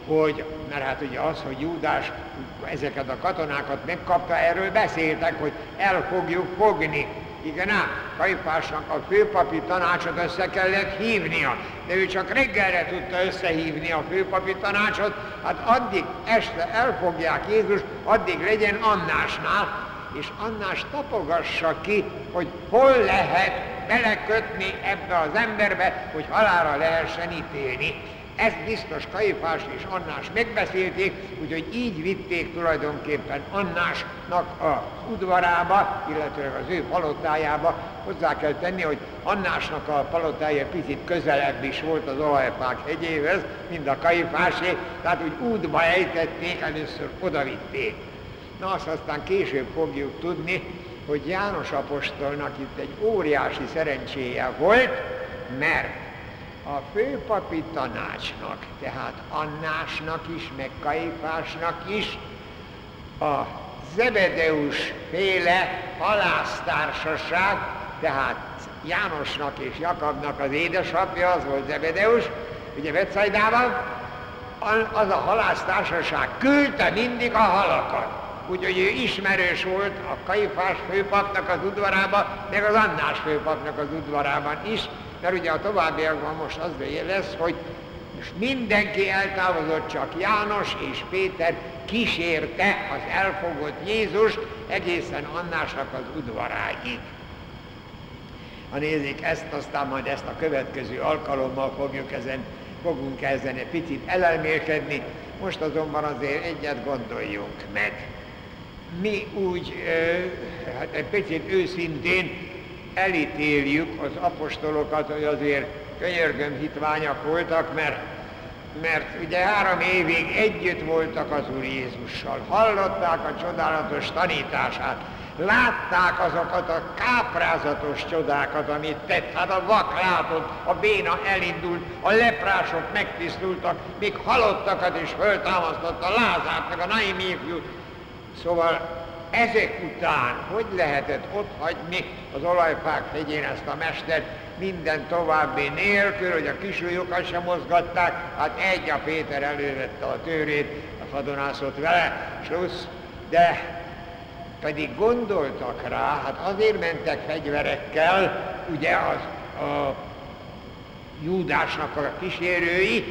hogy, mert hát ugye az, hogy Júdás ezeket a katonákat megkapta, erről beszéltek, hogy el fogjuk fogni. Igen ám, Kajfásnak a főpapi tanácsot össze kellett hívnia, de ő csak reggelre tudta összehívni a főpapi tanácsot, hát addig este elfogják Jézus, addig legyen Annásnál, és Annás tapogassa ki, hogy hol lehet belekötni ebbe az emberbe, hogy halára lehessen ítélni. Ezt biztos Kaifás és Annás megbeszélték, úgyhogy így vitték tulajdonképpen Annásnak a udvarába, illetve az ő palotájába. Hozzá kell tenni, hogy Annásnak a palotája picit közelebb is volt az olajfák hegyéhez, mint a Kaifásé, tehát úgy útba ejtették, először oda vitték. Na azt aztán később fogjuk tudni, hogy János apostolnak itt egy óriási szerencséje volt, mert a főpapi tanácsnak, tehát Annásnak is, meg Kaifásnak is a Zebedeus féle halásztársaság, tehát Jánosnak és Jakabnak az édesapja, az volt Zebedeus, ugye Betsaidában, az a halásztársaság küldte mindig a halakat. Úgyhogy ő ismerős volt a Kaifás főpapnak az udvarában, meg az Annás főpapnak az udvarában is, mert ugye a továbbiakban most az lesz, hogy most mindenki eltávozott, csak János és Péter kísérte az elfogott Jézus egészen Annásnak az udvaráig. Ha nézik ezt, aztán majd ezt a következő alkalommal fogjuk ezen, fogunk ezen egy picit elelmélkedni, most azonban azért egyet gondoljunk meg. Mi úgy, hát egy picit őszintén elítéljük az apostolokat, hogy azért könyörgöm hitványak voltak, mert, mert ugye három évig együtt voltak az Úr Jézussal, hallották a csodálatos tanítását, látták azokat a káprázatos csodákat, amit tett. Hát a vak látott, a béna elindult, a leprások megtisztultak, még halottakat is föltámasztott, a Lázárt, meg a Naimi Szóval ezek után hogy lehetett ott hagyni az olajfák hegyén ezt a mestert minden további nélkül, hogy a kisújukat sem mozgatták, hát egy a Péter elővette a tőrét, a hadonászott vele, slusz, de pedig gondoltak rá, hát azért mentek fegyverekkel, ugye az, a Júdásnak a kísérői,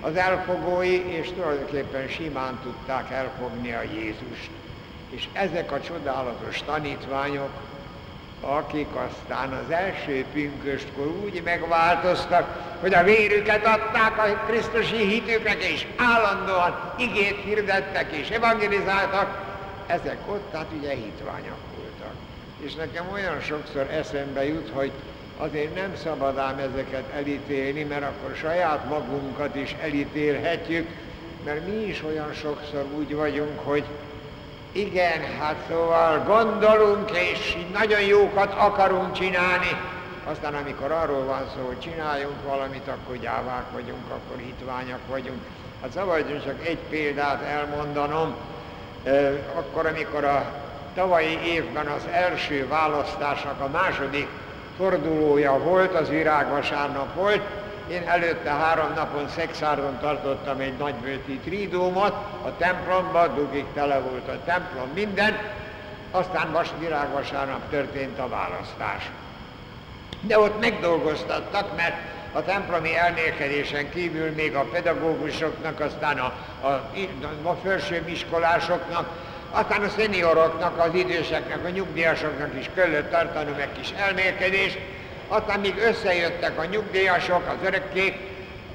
az elfogói, és tulajdonképpen simán tudták elfogni a Jézust. És ezek a csodálatos tanítványok, akik aztán az első pünköstkor úgy megváltoztak, hogy a vérüket adták a Krisztusi hitüknek, és állandóan igét hirdettek és evangelizáltak, ezek ott, tehát ugye hitványok voltak. És nekem olyan sokszor eszembe jut, hogy azért nem szabad ám ezeket elítélni, mert akkor saját magunkat is elítélhetjük, mert mi is olyan sokszor úgy vagyunk, hogy igen, hát szóval gondolunk, és nagyon jókat akarunk csinálni, aztán amikor arról van szó, hogy csináljunk valamit, akkor gyávák vagyunk, akkor hitványak vagyunk. Hát szabadjon csak egy példát elmondanom, akkor, amikor a tavalyi évben az első választásnak a második fordulója volt, az virágvasárnap volt, én előtte három napon Szexárdon tartottam egy nagybőti trídómat, a templomban, dugig tele volt a templom, minden, aztán vas, virágvasárnap történt a választás. De ott megdolgoztattak, mert a templomi elmélkedésen kívül még a pedagógusoknak, aztán a, a, a felsőbb iskolásoknak, aztán a szenioroknak, az időseknek, a nyugdíjasoknak is kellett tartani meg kis elmélkedést, aztán míg összejöttek a nyugdíjasok, az örökkék,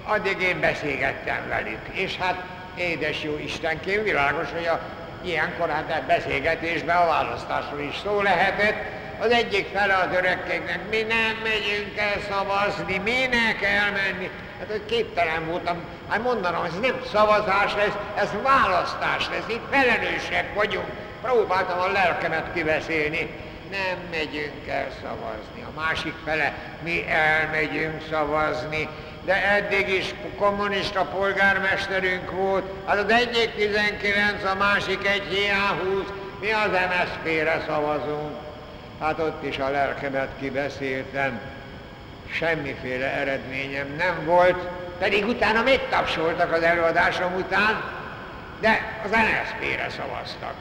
addig én beszélgettem velük. És hát édes jó Istenkém, világos, hogy a ilyenkor hát beszélgetésben a választásról is szó lehetett. Az egyik fele az örökkéknek, mi nem megyünk el szavazni, minek elmenni. Hát hogy képtelen voltam, hát mondanom, ez nem szavazás lesz, ez választás lesz, itt felelősek vagyunk. Próbáltam a lelkemet kiveszélni, nem megyünk el szavazni. A másik fele, mi elmegyünk szavazni. De eddig is kommunista polgármesterünk volt, az az egyik 19, a másik egy 20, mi az MSZP-re szavazunk. Hát ott is a lelkemet kibeszéltem, semmiféle eredményem nem volt, pedig utána még tapsoltak az előadásom után, de az NSZP-re szavaztak.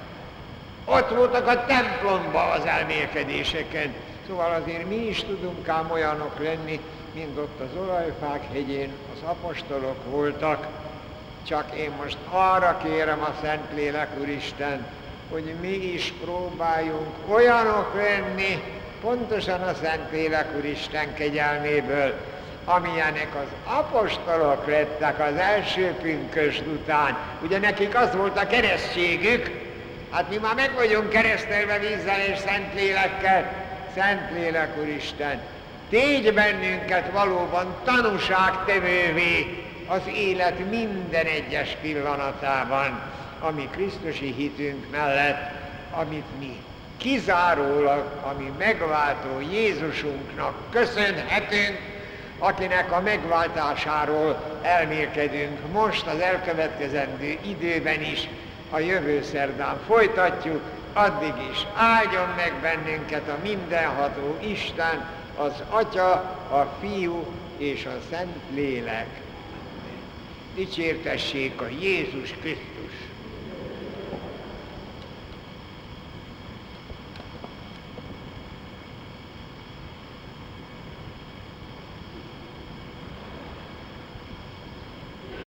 Ott voltak a templomba az elmélkedéseken. Szóval azért mi is tudunk ám olyanok lenni, mint ott az olajfák hegyén az apostolok voltak, csak én most arra kérem a Szentlélek Úristen, hogy mi is próbáljunk olyanok lenni, pontosan a Szentlélek Úristen kegyelméből, amilyenek az apostolok lettek az első pünkösd után. Ugye nekik az volt a keresztségük, hát mi már meg vagyunk keresztelve vízzel és Szentlélekkel, Szentlélek Úristen, tégy bennünket valóban tanúságtevővé az élet minden egyes pillanatában, ami Krisztusi hitünk mellett, amit mi kizárólag, ami megváltó Jézusunknak köszönhetünk, akinek a megváltásáról elmélkedünk most az elkövetkezendő időben is, a jövő szerdán folytatjuk, addig is áldjon meg bennünket a mindenható Isten, az Atya, a Fiú és a Szent Lélek. Dicsértessék a Jézus Krisztus!